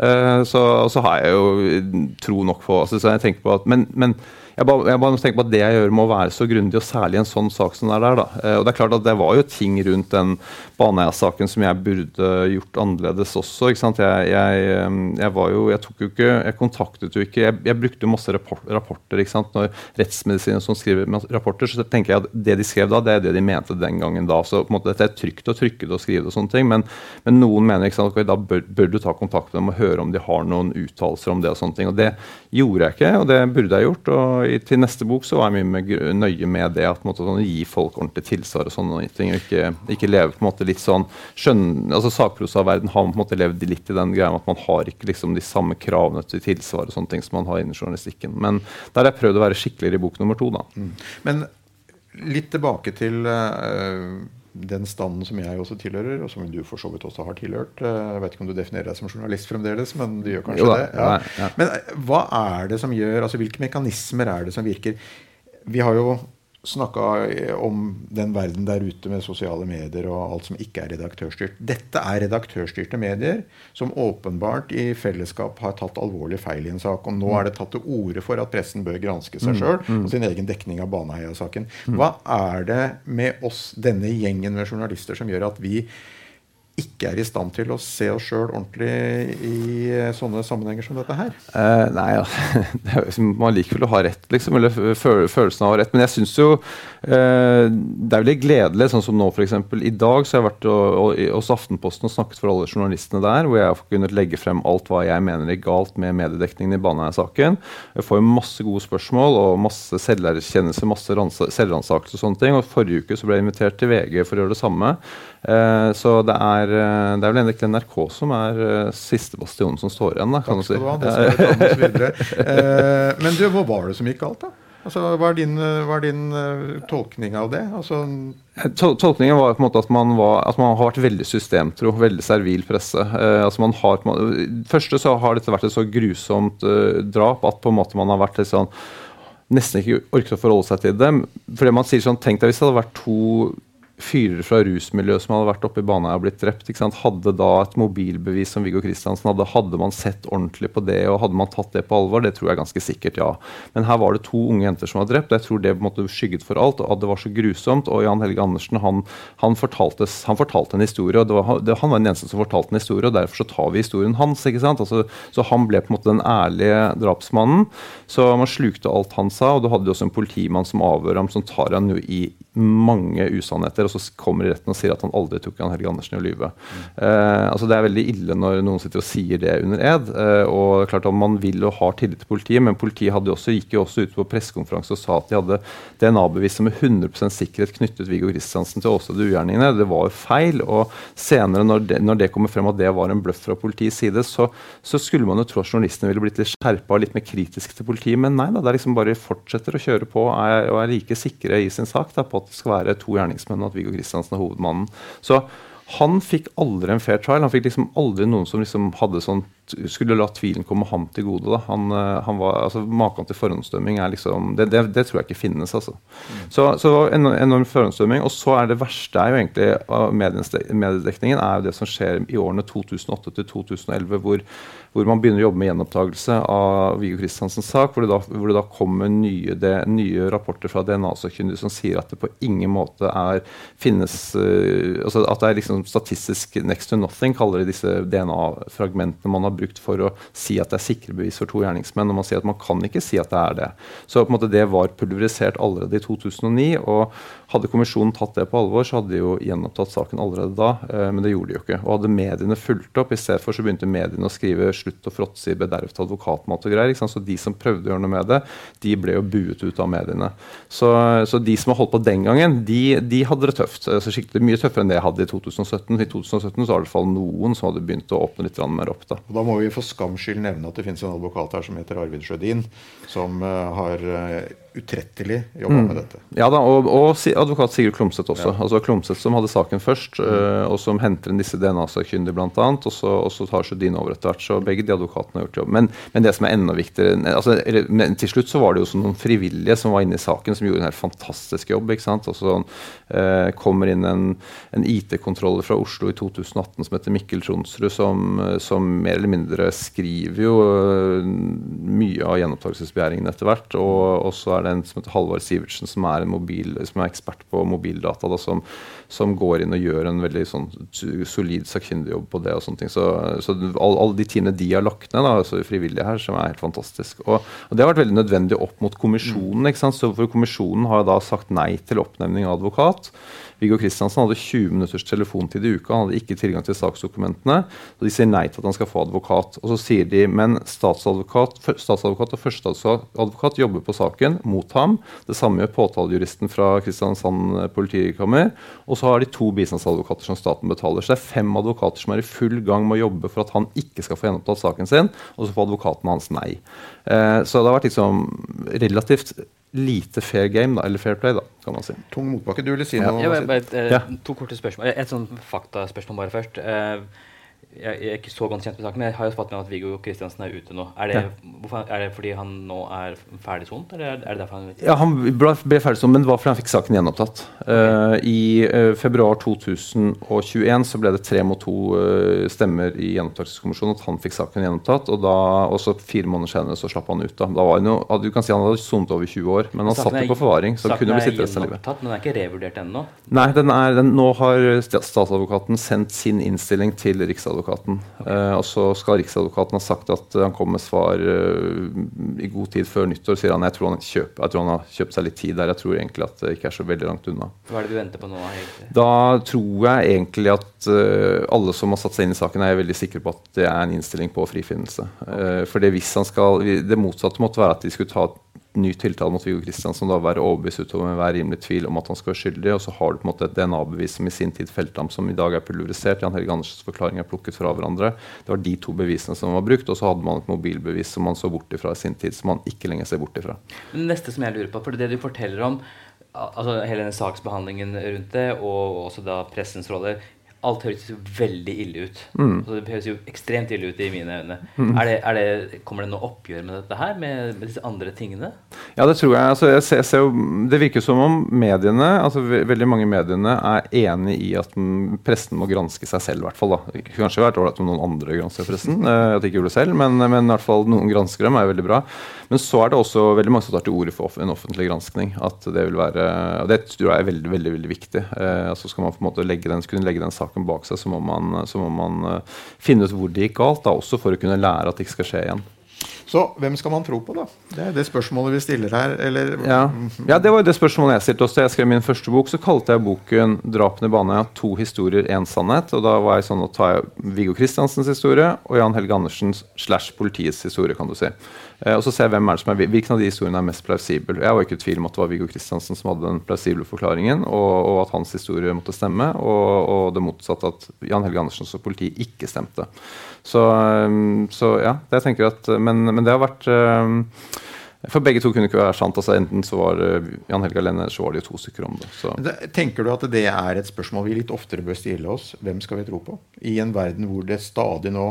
Uh, så, så har jeg jo tro nok på altså, så jeg tenker på at, men, men jeg bare, jeg bare tenker på at Det jeg gjør, må være så grundig, og særlig en sånn sak som det er der. da. Eh, og Det er klart at det var jo ting rundt den Baneheia-saken som jeg burde gjort annerledes også. ikke sant? Jeg, jeg, jeg, var jo, jeg tok jo ikke, jeg kontaktet jo ikke Jeg, jeg brukte jo masse rapporter. ikke sant? Når rettsmedisinere som skriver rapporter, så tenker jeg at det de skrev da, det er det de mente den gangen da. Så på en måte dette er trygt å trykke det og skrive og sånne ting. Men, men noen mener ikke sant, okay, da bør, bør, du ta kontakt med dem og høre om de har noen uttalelser om det. og sånne ting. Og det gjorde jeg ikke, og det burde jeg gjort. og til neste bok så var jeg mye med, nøye med det. at måte, sånn, Gi folk ordentlig tilsvar og sånne ting. og Ikke, ikke leve på en måte litt sånn skjønn, altså Sakprosaverden har på en måte levd litt i den greia med at man har ikke liksom de samme kravene til tilsvar og sånne ting som man har innen journalistikken. Men der har jeg prøvd å være skikkeligere i bok nummer to. da. Mm. Men litt tilbake til uh, den standen som jeg også tilhører, og som du for så vidt også har tilhørt. Eh, jeg vet ikke om du definerer deg som journalist fremdeles, men du gjør kanskje jo, det. Ja. Ja, ja. Men eh, hva er det som gjør, altså hvilke mekanismer er det som virker? Vi har jo snakka om den verden der ute med sosiale medier og alt som ikke er redaktørstyrt. Dette er redaktørstyrte medier som åpenbart i fellesskap har tatt alvorlig feil i en sak. Og nå er det tatt til orde for at pressen bør granske seg sjøl mm, mm. og sin egen dekning av Baneheia-saken. Mm. Hva er det med oss, denne gjengen med journalister, som gjør at vi ikke er i stand til å se oss sjøl ordentlig i sånne sammenhenger som dette her? Eh, nei, ja. Man liker vel å ha rett, liksom. Eller følelsen av å ha rett. Men jeg syns jo eh, det er veldig gledelig, sånn som nå f.eks. I dag så har jeg vært hos Aftenposten og snakket for alle journalistene der, hvor jeg har kunnet legge frem alt hva jeg mener er galt med mediedekningen i Baneheia-saken. Jeg får masse gode spørsmål og masse selverkjennelse, masse selvransakelse og sånne ting. Og forrige uke så ble jeg invitert til VG for å gjøre det samme. Eh, så det er, eh, det er vel egentlig NRK som er uh, siste bastionen som står igjen, da, kan Takk skal du ha. Det skal videre. men du, hva var det som gikk galt, da? Altså, hva er din, hva er din tolkning av det? Altså, Tol tolkningen var på en måte at man, var, at man har vært veldig systemtro, veldig servil presse. Eh, altså man har, første så har dette vært et så grusomt eh, drap at på en måte man har vært litt sånn nesten ikke orket å forholde seg til det. Fordi man sier sånn, Tenk deg hvis det hadde vært to fyrer fra rusmiljøet som hadde vært oppe i Baneheia og blitt drept, hadde da et mobilbevis som Viggo Kristiansen hadde, hadde man sett ordentlig på det og hadde man tatt det på alvor? Det tror jeg ganske sikkert, ja. Men her var det to unge jenter som var drept. Jeg tror det på en måte skygget for alt. og at Det var så grusomt. Og Jan Helge Andersen han, han, fortalte, han fortalte, en historie. og var, det, Han var den eneste som fortalte en historie, og derfor så tar vi historien hans. ikke sant? Altså, så han ble på en måte den ærlige drapsmannen. Så man slukte alt han sa. og Du hadde jo også en politimann som avhører ham, som tar han jo i mange usannheter og så kommer i retten og sier at han aldri tok Jan Helge Andersen i å lyve. Mm. Eh, altså det er veldig ille når noen sitter og sier det under ed. Eh, og klart at Man vil og har tillit til politiet, men politiet også, gikk jo også ut på pressekonferanse og sa at de hadde DNA-bevis som med 100% sikkerhet knyttet Viggo Kristiansen til åstedet ugjerningene. Det var jo feil. og Senere, når det, når det, kommer frem at det var en bløff fra politiets side, så, så skulle man jo tro at journalistene ville blitt litt skjerpa og litt mer kritiske til politiet. Men nei da, det er liksom bare fortsetter å kjøre på og er, og er like sikre i sin sak da, på at det skal være to gjerningsmenn, og at Viggo Kristiansen er hovedmannen. Så han fikk aldri en fair trial. Han fikk liksom aldri noen som liksom hadde sånn skulle la tvilen komme ham til gode. Da. Han, eh, han var, altså Maken til forhåndsdømming er liksom det, det, det, tror jeg ikke finnes. altså. Mm. Så, så en, enorm forhåndsdømming. Og så er det verste er jo egentlig av mediedekningen er jo det som skjer i årene 2008 til 2011, hvor, hvor man begynner å jobbe med gjenopptakelse av Viggo Kristiansens sak, hvor det da, hvor det da kommer nye, det, nye, rapporter fra DNA-sakkyndige som sier at det på ingen måte er finnes uh, altså At det er liksom statistisk next to nothing, kaller de disse DNA-fragmentene man har brukt for å si at det er sikre bevis for to gjerningsmenn. Og man sier at man kan ikke si at det er det. Så på en måte det var pulverisert allerede i 2009. og hadde kommisjonen tatt det på alvor, så hadde de jo gjenopptatt saken allerede da. Eh, men det gjorde de jo ikke. Og hadde mediene fulgt opp, i stedet for så begynte mediene å skrive 'slutt å fråtse i bedervet advokatmat' og greier. Så de som prøvde å gjøre noe med det, de ble jo buet ut av mediene. Så, så de som har holdt på den gangen, de, de hadde det tøft. Altså, skikkelig mye tøffere enn det jeg hadde i 2017. I 2017 så var det i hvert fall noen som hadde begynt å åpne litt mer opp. Da. Og da må vi for skams skyld nevne at det finnes en advokat her som heter Arvid Sjødin, som uh, har uh, utrettelig jobba mm. med dette. Ja da, og, og advokat Sigurd Klomsæt også. Ja. Altså Klomsæt som hadde saken først, mm. uh, og som henter inn disse DNA-sakkyndige bl.a., og, så, og så tar Sjødin over etter hvert. Så begge de advokatene har gjort jobb. Men, men, det som er enda viktigere altså, Til slutt så var det jo noen frivillige som var inne i saken, som gjorde en helt fantastisk jobb. ikke sant? Og så uh, kommer inn en, en IT-kontroller fra Oslo i 2018 som heter Mikkel Tronsrud, som, som, mer eller mindre skriver jo uh, mye av gjenopptakelsesbegjæringen etter hvert. og, og så er det en som heter Halvor Sivertsen, som er, mobil, som er ekspert på mobildata, da, som, som, går inn og gjør en veldig sånn, solid sakkyndig jobb på det. og sånne ting. Så, så alle de timene de har lagt ned, da, altså frivillige her, som er helt fantastisk. Og, og, Det har vært veldig nødvendig opp mot kommisjonen. ikke sant? Så for Kommisjonen har da sagt nei til oppnevning av advokat. Viggo Kristiansen hadde 20 minutters telefontid i uka. Han hadde ikke tilgang til saksdokumentene. og De sier nei til at han skal få advokat. Og så sier de men statsadvokat, statsadvokat og førsteadvokat jobber på saken mot ham. Det samme gjør påtalejuristen fra Kristiansand politikammer. Og så har de to bistandsadvokater som staten betaler. Så det er fem advokater som er i full gang med å jobbe for at han ikke skal få gjenopptatt saken sin, og så får advokaten hans nei. Eh, så det har vært liksom relativt lite fair game, da, eller fair play, da, kan man si. Tung motbakke. Du ville si noe? Ja, bare, bare, eh, to korte spørsmål. Et sånn faktaspørsmål bare først. Eh, jeg, jeg er ikke så godt kjent med saken, men jeg har jo fått med at Viggo Kristiansen er ute nå. Er det, hvorfor, er det fordi han nå er ferdig sonet, eller er det derfor han Ja, Han ble, ble ferdig sonet, men det var fordi han fikk saken gjenopptatt. Uh, I uh, februar 2021 så ble det tre mot to uh, stemmer i gjenopptakelseskommisjonen at han fikk saken gjenopptatt. Og da, også fire måneder senere så slapp han ut. da. da var han jo, du kan si Han hadde sonet over 20 år, men han satt Saken jo på forvaring. så han kunne bli sittende resten av livet. men den er ikke revurdert ennå. Nei, den er, den, nå har sta- statsadvokaten sendt sin innstilling til Riksadvokaten. Eh, og så skal Riksadvokaten ha sagt at han kommer med svar eh, i god tid før nyttår. sier han. Jeg tror han, kjøper, jeg tror han har kjøpt seg litt tid der. Jeg tror egentlig at det ikke er så veldig langt unna. Hva er det du venter på nå? egentlig? Da tror jeg egentlig at eh, alle som har satt seg inn i saken, er veldig sikre på at det er en innstilling på frifinnelse. Okay. for det, hvis han skal, det motsatte måtte være at de skulle ta ny tiltale mot Viggo Kristiansen da være overbevist utover enhver rimelig tvil om at han skal være skyldig. Og så har du på en måte et DNA-bevis som i sin tid felte ham, som i dag er pulverisert. Jan Helge Andersens forklaring er plukket fra hverandre. Det var de to bevisene som var brukt. Og så hadde man et mobilbevis som man så bort ifra i sin tid, som man ikke lenger ser bort ifra. Det neste som jeg lurer på, for det du forteller om, altså hele denne saksbehandlingen rundt det, og også da pressens rolle Alt høres jo veldig ille ut. Mm. Altså, det høres jo ekstremt ille ut i mine øyne. Er det, er det, kommer det noe oppgjør med dette her, med, med disse andre tingene? Ja, det tror jeg. Altså, jeg, ser, jeg ser jo, det virker som om mediene, altså ve veldig mange mediene, er enig i at mm, pressen må granske seg selv. I hvert fall, da. Kanskje vært ålreit om noen andre gransker pressen. eh, at de ikke gjorde det selv, men, men i hvert fall noen gransker dem er jo veldig bra. Men så er det også veldig mange som tar til orde for en offentlig granskning. At det vil være, og det tror jeg er veldig veldig, veldig viktig. Eh, altså Skal man på en måte legge den, kunne legge den saken bak seg, så må man, så må man eh, finne ut hvor det gikk galt, da, også for å kunne lære at det ikke skal skje igjen. Så hvem skal man tro på, da? Det er det spørsmålet vi stiller her. Eller Ja. ja, det var jo det spørsmålet jeg stilte også. Da jeg skrev min første bok, så kalte jeg boken 'Drapene i Baneheia to historier, én sannhet'. Og da var jeg sånn å ta Viggo Kristiansens historie og Jan Helge Andersens slash politiets historie, kan du si. Eh, og så ser jeg hvem er det som er, Hvilken av de historiene er mest plausibel. Jeg var ikke i tvil om at det var Viggo Kristiansen som hadde den plausible forklaringen, og, og at hans historie måtte stemme, og, og det motsatte, at Jan Helge Andersens og politiet ikke stemte. Så, um, så ja, jeg tenker at, men, men det har vært um, For begge to kunne ikke være sant. altså Enten så var uh, Jan Helge alene, så var det jo to stykker om det. Så. Tenker du at det er et spørsmål vi litt oftere bør stille oss? Hvem skal vi tro på? I en verden hvor det stadig nå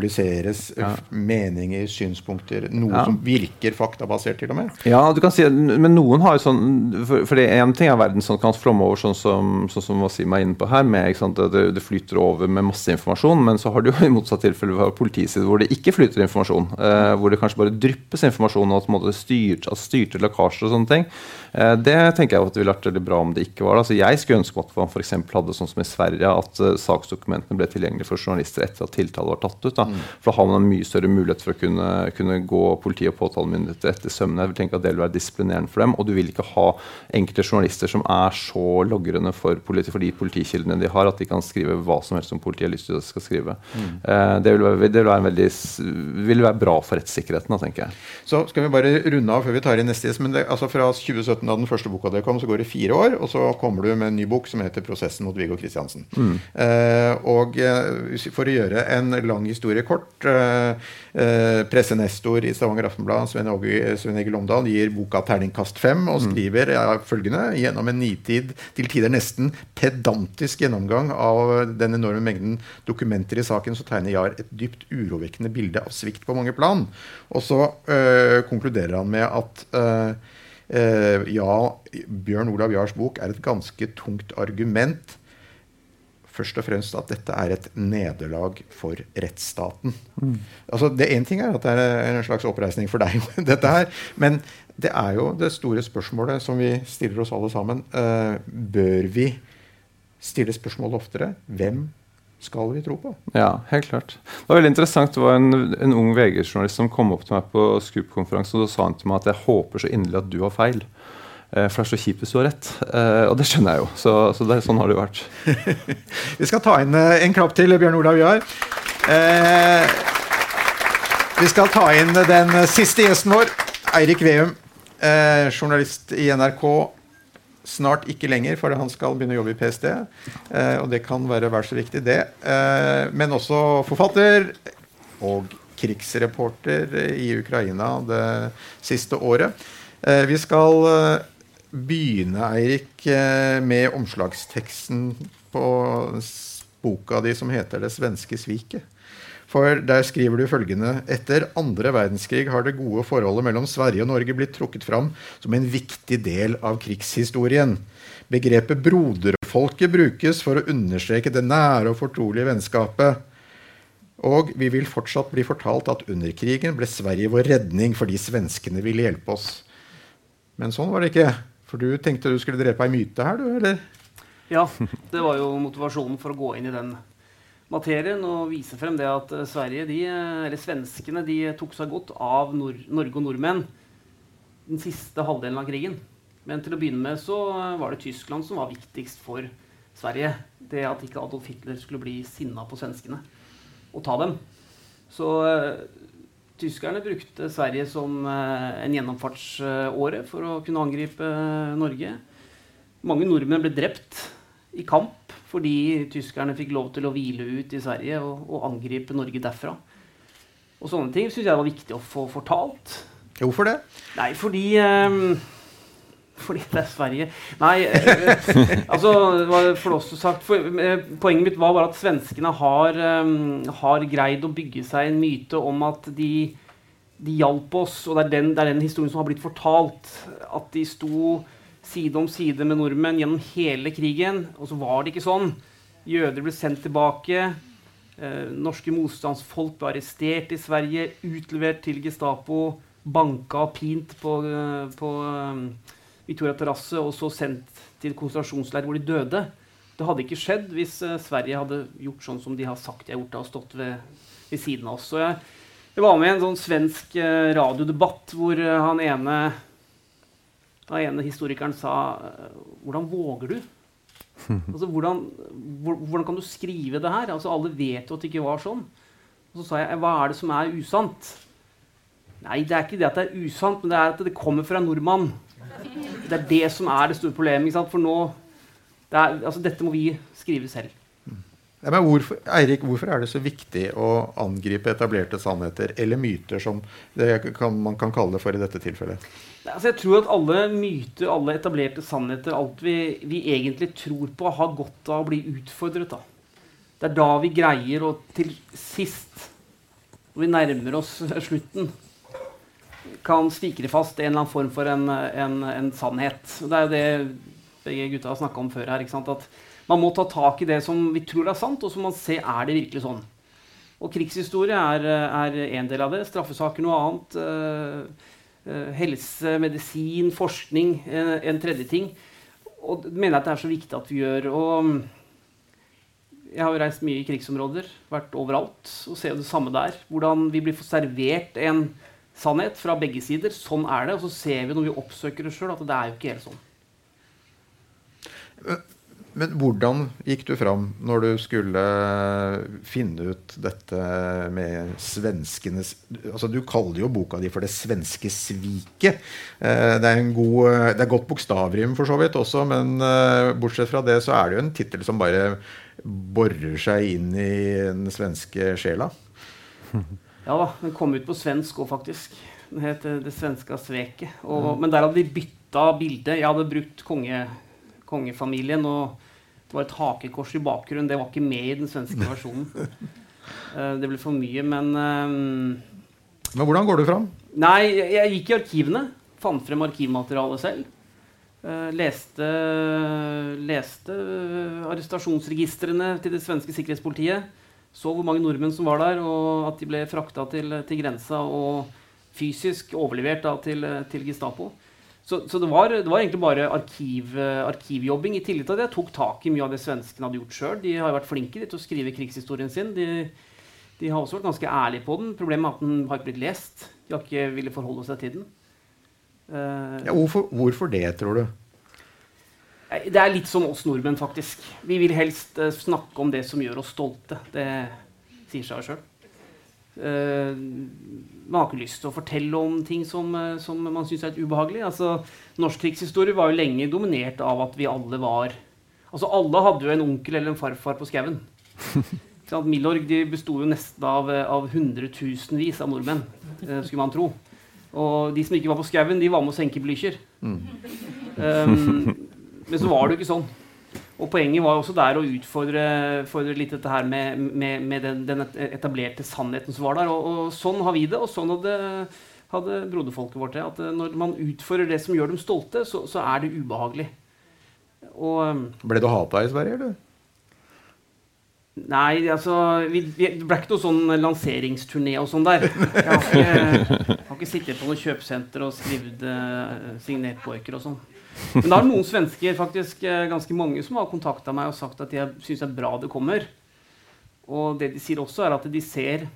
publiseres Ja. f- meninger, synspunkter, noe Ja. som virker faktabasert, til og med. Ja, du kan si, men noen har jo sånn For, for det en ting er verden som kan flomme over, sånn som, sånn som Wasim er inne på her. med ikke sant, at det, det flyter over med masse informasjon. Men så har du jo i motsatt tilfelle politiside hvor det ikke flyter informasjon. Eh, hvor det kanskje bare dryppes informasjon, og at styrt, altså styrte lekkasjer og sånne ting. Eh, det tenker jeg at det ville vært veldig bra om det ikke var det. Altså, jeg skulle ønske at man eksempel hadde sånn som i Sverige, at uh, saksdokumentene ble tilgjengelige for journalister etter at tiltale var tatt ut. Da. For da har man en mye større mulighet for å kunne, kunne gå politi og påtalemyndigheter etter sømmene. Jeg vil tenke at det vil være disiplinerende for dem, og du vil ikke ha enkelte journalister som er så logrende for, politi, for de politikildene de har, at de kan skrive hva som helst som politiet har lyst til at de skal skrive. Eh, det, vil være, det vil være, veldig, vil være bra for rettssikkerheten, da, tenker jeg. Så skal vi bare runde av før vi tar inn neste gjest. Men det, altså fra 2017, da den første boka di kom, så går det fire år. Og så kommer du med en ny bok som heter 'Prosessen mot Viggo Kristiansen'. Eh, og eh, for å gjøre en lang historie kort eh, eh, Pressenestor i Stavanger Aftenblad, Svein Egil Omdal, gir boka terningkast fem og skriver ja, følgende gjennom en nitid, til tider nesten pedantisk gjennomgang av den enorme mengden dokumenter i saken, så tegner Jahr et dypt urovekkende bilde av svikt på mange plan. Og så øh, konkluderer han med at øh, ja, Bjørn Olav Jahrs bok er et ganske tungt argument. Først og fremst at dette er et nederlag for rettsstaten. Altså, det Én ting er at det er en slags oppreisning for deg, dette her. Men det er jo det store spørsmålet som vi stiller oss alle sammen. Eh, bør vi stille spørsmål oftere? Hvem skal vi tro på? Ja, helt klart. Det var veldig interessant. Det var en, en ung VG-journalist som kom opp til meg på Scoop-konferansen, og da sa han til meg at jeg håper så inderlig at du har feil. Eh, For det er så kjipt hvis du har rett. Eh, og det skjønner jeg jo. Så, så det, sånn har det jo vært. Vi skal ta inn eh, en klapp til Bjørn Olav Jahr. Eh, vi skal ta inn den siste gjesten vår, Eirik Veum. Eh, journalist i NRK. Snart ikke lenger, for han skal begynne å jobbe i PST. Eh, og det kan være vel så viktig, det. Eh, men også forfatter og krigsreporter i Ukraina det siste året. Eh, vi skal begynne, Eirik, med omslagsteksten på boka di som heter 'Det svenske sviket'. For der skriver du følgende Etter andre verdenskrig har det gode forholdet mellom Sverige og Norge blitt trukket fram som en viktig del av krigshistorien. Begrepet broderfolket brukes for å understreke det nære og fortrolige vennskapet. Og vi vil fortsatt bli fortalt at under krigen ble Sverige vår redning fordi svenskene ville hjelpe oss. Men sånn var det ikke. For du tenkte du skulle drepe ei myte her, du, eller? Ja, det var jo motivasjonen for å gå inn i den materien og vise frem det at eh, Sverige, de, eh, eller svenskene de tok seg godt av Nor Norge og nordmenn den siste halvdelen av krigen. Men til å begynne med så eh, var det Tyskland som var viktigst for Sverige. Det at ikke Adolf Hitler skulle bli sinna på svenskene og ta dem. Så tyskerne brukte Sverige som en gjennomfartsåre for å kunne angripe Norge. Mange nordmenn ble drept i kamp fordi tyskerne fikk lov til å hvile ut i Sverige og, og angripe Norge derfra. Og sånne ting syns jeg var viktig å få fortalt. Hvorfor det? Nei, fordi um, fordi det er Sverige. Nei, eh, altså det var flåst sagt. For, eh, poenget mitt var bare at svenskene har, um, har, greid å bygge seg en myte om at de, de hjalp oss. Og det er, den, det er, den, historien som har blitt fortalt. At de sto side om side med nordmenn gjennom hele krigen. Og så var det ikke sånn. Jøder ble sendt tilbake. Eh, norske motstandsfolk ble arrestert i Sverige, utlevert til Gestapo, banka og pint på, eh, på um, Victoria terrasse og så sendt til konsentrasjonsleir hvor de døde. Det hadde ikke skjedd hvis Sverige hadde gjort sånn som de har sagt de har gjort. og stått ved, ved siden av oss. Så jeg, jeg, var med i en sånn svensk radiodebatt hvor han ene, han ene historikeren sa Hvordan våger du? Altså, hvordan, hvordan, kan du skrive det her? Altså, alle vet jo at det ikke var sånn. Og så sa jeg hva er det som er usant? Nei, det er ikke det at det er usant, men det er at det kommer fra en nordmann. Det er det som er det store problemet. For nå det er, altså, Dette må vi skrive selv. Ja, men hvorfor, Eirik, hvorfor er det så viktig å angripe etablerte sannheter, eller myter, som kan, man kan kalle det for i dette tilfellet? Altså, jeg tror at alle myter, alle etablerte sannheter, alt vi, vi, egentlig tror på, har godt av å bli utfordret. Da. Det er da vi greier å til sist, når vi nærmer oss slutten, kan spikre fast en eller annen form for en, en, en sannhet. Det er jo det begge gutta har snakka om før her. At man må ta tak i det som vi tror er sant, og så må man se er det virkelig sånn. Og krigshistorie er, er en del av det. Straffesaker noe annet. Uh, uh, helse, medisin, forskning uh, en tredje ting. Og det mener jeg at det er så viktig at vi gjør. Og jeg har jo reist mye i krigsområder, vært overalt, og ser jo det samme der. Hvordan vi blir servert en sannhet fra begge sider. Sånn er det. Og så ser vi når vi oppsøker det sjøl, at det er jo ikke helt sånn. Men hvordan gikk du fram når du skulle finne ut dette med svenskenes altså Du kaller jo boka di for 'Det svenske sviket'. Eh, det er, god, det er godt bokstavrim for så vidt også, men eh, bortsett fra det så er det jo en tittel som bare borer seg inn i den svenske sjela. Ja da, den kom ut på svensk òg, faktisk. Den het eh, 'Det svenska sveket'. Og, mm. Men der hadde de bytta bilde. Jeg hadde brukt konge, kongefamilien, og det var et hakekors i bakgrunnen. Det var ikke med i den svenske versjonen. uh, det ble for mye, men um, Men hvordan går du fram? Nei, jeg, gikk i arkivene. Fant frem arkivmaterialet selv. Uh, leste, leste arrestasjonsregistrene til det svenske sikkerhetspolitiet så hvor mange nordmenn som var der, og at de ble frakta til, til, grensa og fysisk overlevert da, til, til, Gestapo. Så, så det, var, det, var, egentlig bare arkiv, arkivjobbing, i tillegg til at jeg tok tak i mye av det svenskene hadde gjort sjøl. De har vært flinke til å skrive krigshistorien sin. De, de, har også vært ganske ærlige på den. Problemet er at den har ikke blitt lest. De har ikke villet forholde seg til den. Uh, ja, hvorfor, hvorfor det, tror du? Det er litt som oss nordmenn, faktisk. Vi vil helst uh, snakke om det som gjør oss stolte. Det sier seg sjøl. Eh, man har ikke lyst til å fortelle om ting som, uh, som man syns er ubehagelig. Altså, norsk krigshistorie var jo lenge dominert av at vi alle var Altså, alle hadde jo en onkel eller en farfar på skauen. Milorg de besto jo nesten av, av hundretusenvis av nordmenn, skulle man tro. Og de som ikke var på skauen, de var med å senke Blücher. Mm. Um, men så var det jo ikke sånn. Og poenget var også der å utfordre, litt dette her med, med, med den, den, etablerte sannheten som var der. Og, og, sånn har vi det, og sånn hadde, hadde broderfolket vårt det. At eh, når man utfører det som gjør dem stolte, så, så er det ubehagelig. Og, eh, Ble du hata i Sverige, eller? Nei, altså vi, vi, Det ble ikke noe sånn lanseringsturné og sånn der. Jeg har ikke, har ikke sittet på noe kjøpesenter og skrevet uh, signert poeker og sånn. Men da er det noen svensker, faktisk eh, ganske mange, som har kontakta meg og sagt at de syns det er bra det kommer. Og det de sier også, er at de ser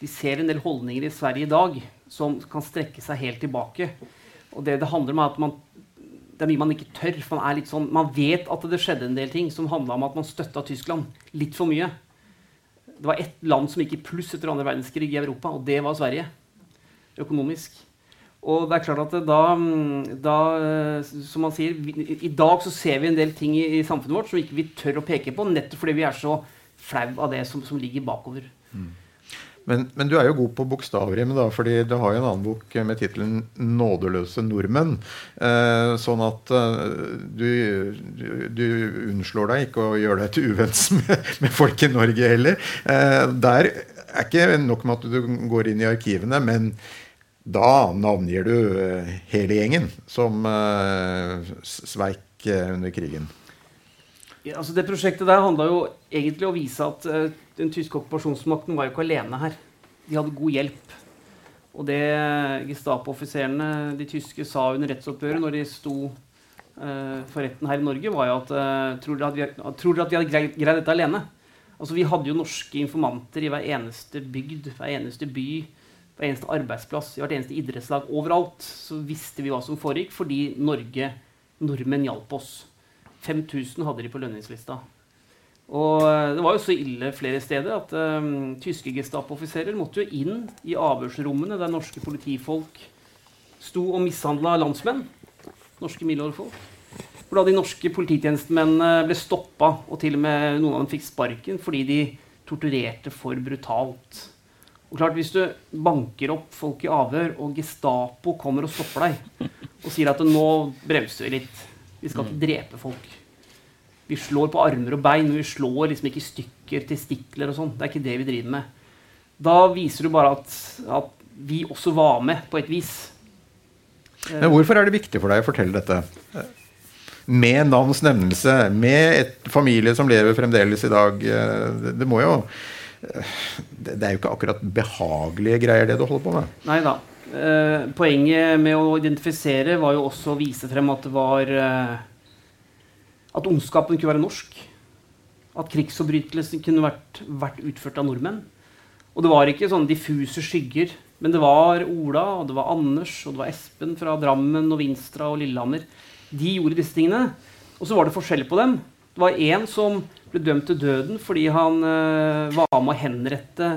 de ser en del holdninger i Sverige i dag som kan strekke seg helt tilbake. Og det det handler om, er at man, det er mye man ikke tør. For man, er litt sånn, man vet at det skjedde en del ting som handla om at man støtta Tyskland litt for mye. Det var ett land som gikk i pluss etter andre verdenskrig i Europa, og det var Sverige. Økonomisk. Og det er klart at da, da, som man sier, I dag så ser vi en del ting i, i, samfunnet vårt som ikke vi tør å peke på, nettopp fordi vi er så flau av det som, som ligger bakover. Mm. Men, men, du er jo god på bokstavrim, da, fordi du har jo en annen bok med tittelen 'Nådeløse nordmenn'. Eh, sånn at eh, du, du, du, unnslår deg ikke å gjøre deg til uvenns med, med, folk i Norge heller. Eh, der er ikke nok med at du går inn i arkivene, men da navngir du eh, hele gjengen som uh, sveik uh, under krigen. Ja, altså det prosjektet der handla jo egentlig om å vise at den tyske okkupasjonsmakten var jo ikke alene her. De hadde god hjelp. Og det Gestapo-offiserene, de tyske, sa under rettsoppgjøret når de sto for retten her i Norge, var jo at tror dere at vi hadde greid, greid dette alene? Altså Vi hadde jo norske informanter i hver eneste bygd, hver eneste by hver eneste arbeidsplass, i hvert eneste idrettslag, overalt, så visste vi hva som foregikk, fordi Norge, nordmenn hjalp oss. 5000 hadde de på lønningslista. Og eh, det var jo så ille flere steder at um, tyske Gestapo-offiserer måtte jo inn i avhørsrommene der norske politifolk sto og mishandla landsmenn. Norske middelårfolk. Hvor da de norske polititjenestemennene ble stoppa, og til og med noen av dem fikk sparken fordi de torturerte for brutalt. Og klart, Hvis du banker opp folk i avhør, og Gestapo kommer og stopper deg og sier at nå bremser vi litt, vi skal ikke drepe folk Vi slår på armer og bein, men vi slår liksom ikke i stykker testikler og sånn. Det er ikke det vi driver med. Da viser du bare at, at vi også var med, på et vis. Men hvorfor er det viktig for deg å fortelle dette? Med navns nevnelse, med et familie som lever fremdeles i dag. Det, det må jo det er jo ikke akkurat behagelige greier, det du holder på med. Nei da. Eh, poenget med å identifisere var jo også å vise frem at det var eh, At ondskapen kunne være norsk. At krigsforbrytelsen kunne vært, vært, utført av nordmenn. Og det var ikke sånne diffuse skygger. Men det var Ola, og det var Anders og det var Espen fra Drammen og Vinstra og Lillehammer. De gjorde disse tingene. Og så var det forskjell på dem. Det var én som ble dømt til døden fordi han uh, var med å henrette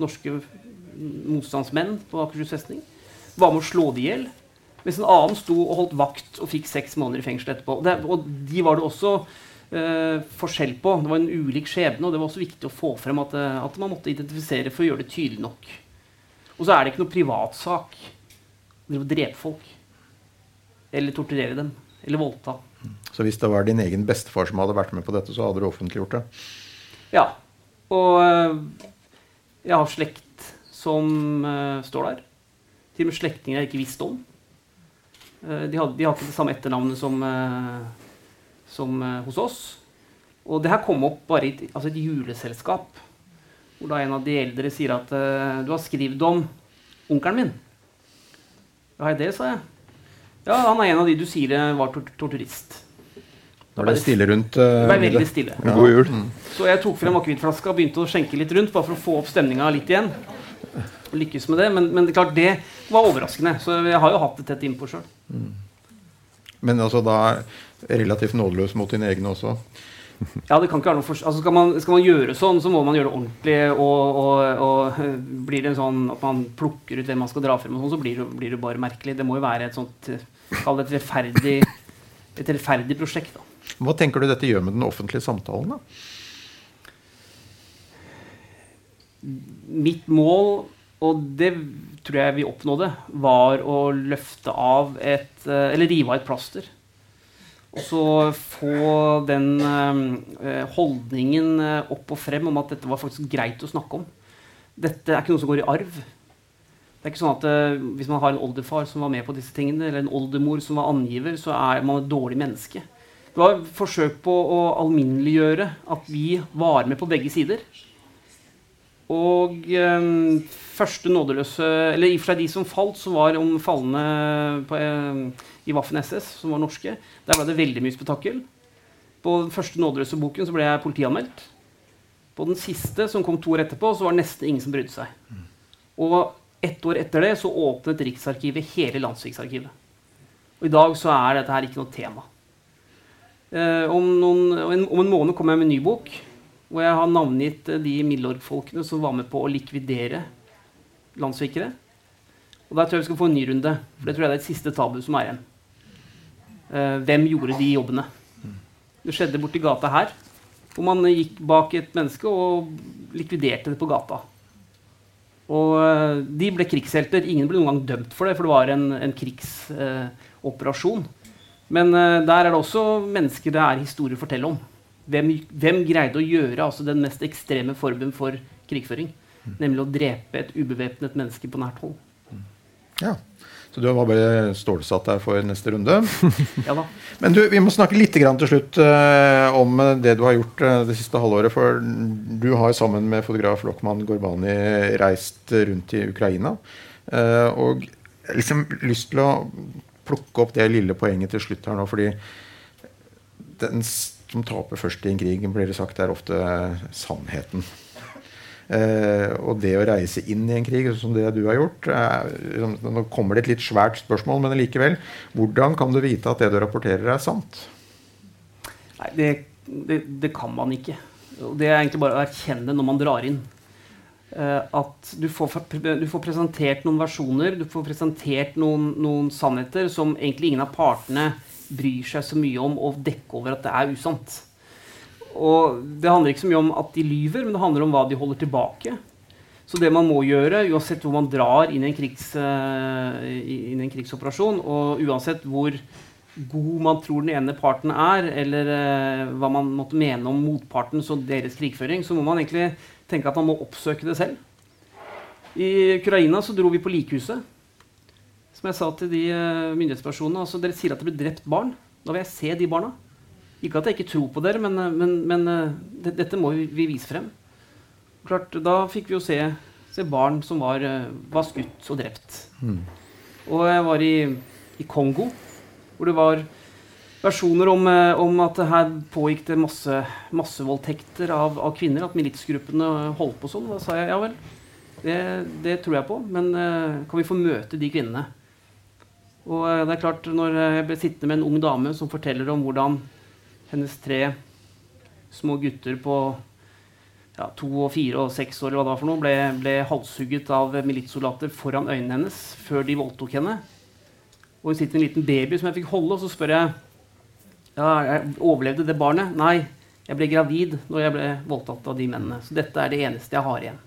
norske motstandsmenn på Akershus festning. Var med å slå de i hjel. Mens en annen sto og holdt vakt og fikk seks måneder i fengsel etterpå. Det, og de var det også uh, forskjell på. Det var en ulik skjebne, og det var også viktig å få frem at, uh, at man måtte identifisere for å gjøre det tydelig nok. Og så er det ikke noe privatsak å drepe folk. Eller torturere dem. Eller voldta. Så hvis det var din egen bestefar som hadde vært med på dette, så hadde du offentliggjort det? Ja. Og eh, jeg har slekt som uh, står der. Til og med slektninger jeg ikke visste om. Uh, de, hadde, de, har ikke det samme etternavnet som, som hos oss. Og det her kom opp bare i altså et juleselskap. Hvor da en av de eldre sier at du har skrevet om onkelen min. Ja, det, sa jeg. Ja, han er en av de du sier var torturist. Da ble det stille rundt? Uh, det ble veldig stille. Ja. God jul. Mm. Så jeg tok frem akevittflaska og begynte å skjenke litt rundt, bare for å få opp stemninga litt igjen. Og lykkes med det. Men, men det, klart, det var overraskende. Så jeg har jo hatt det tett innpå sjøl. Mm. Men altså da relativt nådeløs mot dine egne også? Ja, det kan ikke være noe for... Altså, skal, man, skal man gjøre sånn, så må man gjøre det ordentlig. Og, og, og blir det sånn at man plukker ut hvem man skal dra frem, og sånn, så blir det, blir det, bare merkelig. Det må jo være et sånt Kall det et rettferdig, et rettferdig prosjekt. da. Hva tenker du dette gjør med den offentlige samtalen? da? Mitt mål, og det tror jeg vi oppnådde, var å løfte av et Eller rive av et plaster. Og så få den eh, holdningen eh, opp og frem om at dette var faktisk greit å snakke om. Dette er ikke noe som går i arv. Det er ikke sånn at eh, Hvis man har en oldefar som var med på disse tingene, eller en oldemor som var angiver, så er man et dårlig menneske. Det var et forsøk på å alminneliggjøre at vi var med på begge sider. Og eh, første nådeløse Eller i og for seg de som falt, så var om falne på, eh, i Waffen SS, som var norske, der ble det veldig mye spetakkel. På den første nådeløse boken så ble jeg politianmeldt. På den siste, som kom to år etterpå, så var det nesten ingen som brydde seg. Og ett år etter det så åpnet Riksarkivet hele Landsriksarkivet. Og i dag så er dette her ikke noe tema. Eh, om, noen, om, en, måned kommer jeg med en ny bok hvor jeg har navngitt eh, de Milorg-folkene som var med på å likvidere landssvikere. Og der tror jeg vi skal få en ny runde, for det tror jeg det er et siste tabu som er igjen. Eh, hvem gjorde de jobbene? Det skjedde borti gata her, hvor man gikk bak et menneske og likviderte det på gata. Og eh, de ble krigshelter. Ingen ble noen gang dømt for det, for det var en, en krigsoperasjon. Eh, Men eh, der er det også mennesker det er historie å fortelle om. Hvem, hvem greide å gjøre altså, den mest ekstreme formen for krigføring? Nemlig å drepe et ubevæpnet menneske på nært hold. Ja. Så du var bare stålsatt der for neste runde. ja da. Men du, vi må snakke litt til slutt uh, om det du har gjort uh, det siste halvåret. For du har sammen med fotograf Lokman Gorbani reist rundt i Ukraina. Uh, og liksom lyst til å plukke opp det lille poenget til slutt her nå, fordi den som taper først i en krig, blir det sagt, er ofte sannheten. Eh, og det å reise inn i en krig, som det du har gjort er, Nå kommer det et litt svært spørsmål, men likevel. Hvordan kan du vite at det du rapporterer, er sant? Nei, det, det, det kan man ikke. Det er egentlig bare å erkjenne når man drar inn. Uh, at du får, du får, presentert noen versjoner, du får presentert noen, noen, sannheter som egentlig ingen av partene bryr seg så mye om å dekke over at det er usant. Og det handler ikke så mye om at de lyver, men det handler om hva de holder tilbake. Så det man må gjøre, uansett hvor man drar inn i en, krigs, uh, inn i en krigsoperasjon, og uansett hvor god man tror den ene parten er, eller uh, hva man måtte mene om motparten og deres krigføring, så må man egentlig tenke at man må oppsøke det selv. I Ukraina så dro vi på likhuset. Som jeg sa til de uh, myndighetspersonene altså Dere sier at det ble drept barn. Da vil jeg se de barna. Ikke at jeg ikke tror på dere, men, eh, men, men eh, det, dette må vi, vi, vise frem. Klart, Da fikk vi jo se, se barn som var, eh, var, skutt og drept. Mm. Og jeg var i, i, Kongo, hvor det var versjoner om, om at her pågikk det masse massevoldtekter av, av, kvinner. At militsgruppene holdt på sånn. Da sa jeg ja vel, det, det tror jeg på, men kan vi få møte de kvinnene? Og det er klart, når jeg ble sittende med en ung dame som forteller om hvordan hennes tre små gutter på ja, to og fire og seks år hva det var for noe, ble, ble halshugget av militssoldater foran øynene hennes før de voldtok henne. Og hun sitter med en liten baby som jeg fikk holde, og så spør jeg ja, jeg overlevde det barnet. Nei, jeg ble gravid når jeg ble voldtatt av de mennene. Så dette er det eneste jeg har igjen.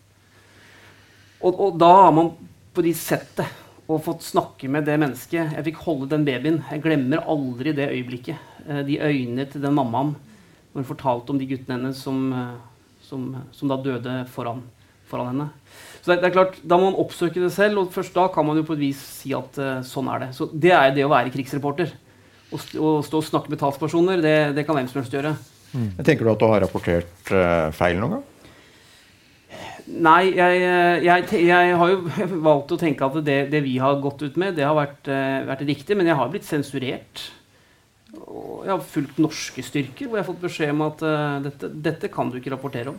Og, og da har man på de sett det og fått snakke med det mennesket. Jeg fikk holde den babyen. Jeg glemmer aldri det øyeblikket. Eh, de øynene til den mammaen når hun fortalte om de guttene hennes som, eh, som, som da døde foran, foran henne. Så det, det, er klart, Da må man oppsøke det selv, og først da kan man jo på et vis si at uh, sånn er det. Så Det er det å være krigsreporter. Å, å stå og snakke med talspersoner, det, det kan hvem som helst gjøre. Mm. Tenker du at du har rapportert uh, feil noen gang? Nei, jeg, jeg, jeg, har jo valgt å tenke at det, det, vi har gått ut med, det har vært, uh, vært riktig. Men jeg har blitt sensurert. Og jeg har fulgt norske styrker hvor jeg har fått beskjed om at uh, dette, dette, kan du ikke rapportere om.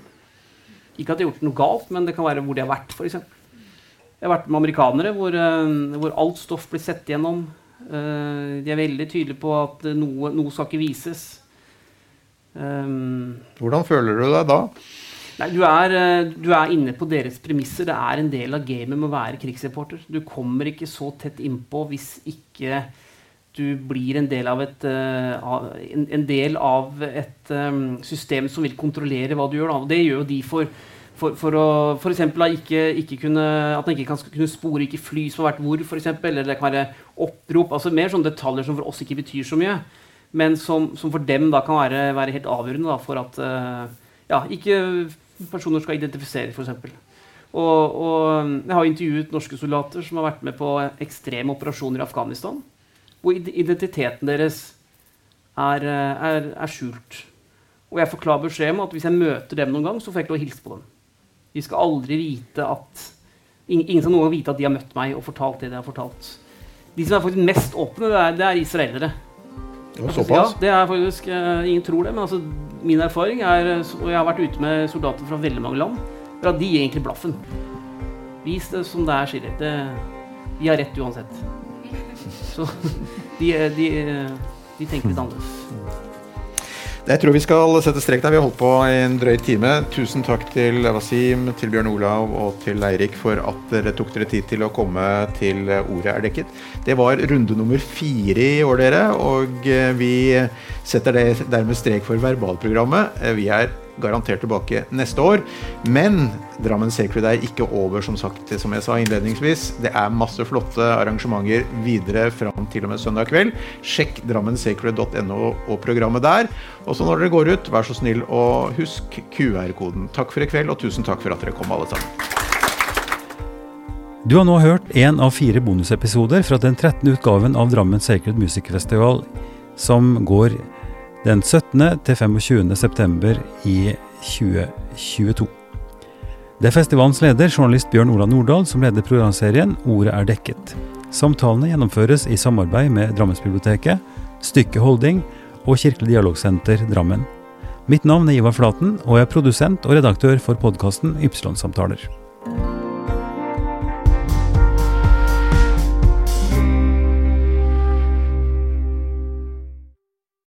Ikke at jeg har gjort noe galt, men det kan være hvor de har vært. Eksempel. jeg har vært med amerikanere hvor, uh, hvor alt stoff blir sett gjennom. De er veldig tydelige på at noe, noe skal ikke vises. Um, Hvordan føler du deg da? Nei, du er, du er, inne på deres premisser. Det er en del av gamet med å være krigsreporter. Du kommer ikke så tett innpå hvis ikke du blir en del av et, uh, en, del av et um, system som vil kontrollere hva du gjør. Da. Det gjør jo de for, for, for å for eksempel, ikke, ikke kunne, At man ikke kan kunne spore ikke fly som har vært hvor, eksempel, eller det kan være opprop. altså Mer sånne detaljer som for oss ikke betyr så mye. men som, som for dem da kan være, være helt avgjørende da, for at ja, ikke personer skal identifisere, f.eks. Og, og jeg har intervjuet norske soldater som har vært med på ekstreme operasjoner i Afghanistan, hvor identiteten deres er, er, er skjult. Og jeg får klar beskjed om at hvis jeg møter dem noen gang, så får jeg ikke lov å hilse på dem. De skal aldri vite at Ingen skal noen gang vite at de har møtt meg og fortalt det de har fortalt. De som er faktisk mest åpne, det er, det er israelere. Ja, såpass? Ja, det er faktisk, uh, Ingen tror det, men altså, min erfaring er Og jeg har vært ute med soldater fra veldig mange land. er at de gir egentlig blaffen. Vis det som det er, sier de. De har rett uansett. Så de, de, de tenker litt annerledes. Jeg tror vi skal sette strek der. Vi har holdt på i en drøy time. Tusen takk til Wasim, til Bjørn Olav og til Eirik for at dere tok dere tid til å komme til Ordet er dekket. Det var runde nummer fire i år, dere. Og eh, vi setter det dermed strek for verbalprogrammet. Eh, vi er garantert tilbake neste år. Men Drammen Sacred er ikke over, som sagt, som jeg sa innledningsvis. Det er masse flotte arrangementer videre fram til og med søndag kveld. Sjekk drammensacred.no og programmet der. Og så når dere går ut, vær så snill og husk QR-koden. Takk for i kveld, og tusen takk for at dere kom, alle sammen. Du har nå hørt én av fire bonusepisoder fra den 13. utgaven av Drammen Sacred Music Festival, som går den 17. til 25. september i 2022. Det er festivalens leder, journalist Bjørn Ola Nordahl, som leder programserien Ordet er dekket. Samtalene gjennomføres i samarbeid med Drammensbiblioteket, Stykke Holding og Kirkelig dialogsenter Drammen. Mitt navn er Ivar Flaten, og jeg er produsent og redaktør for podkasten Ypsilon-samtaler.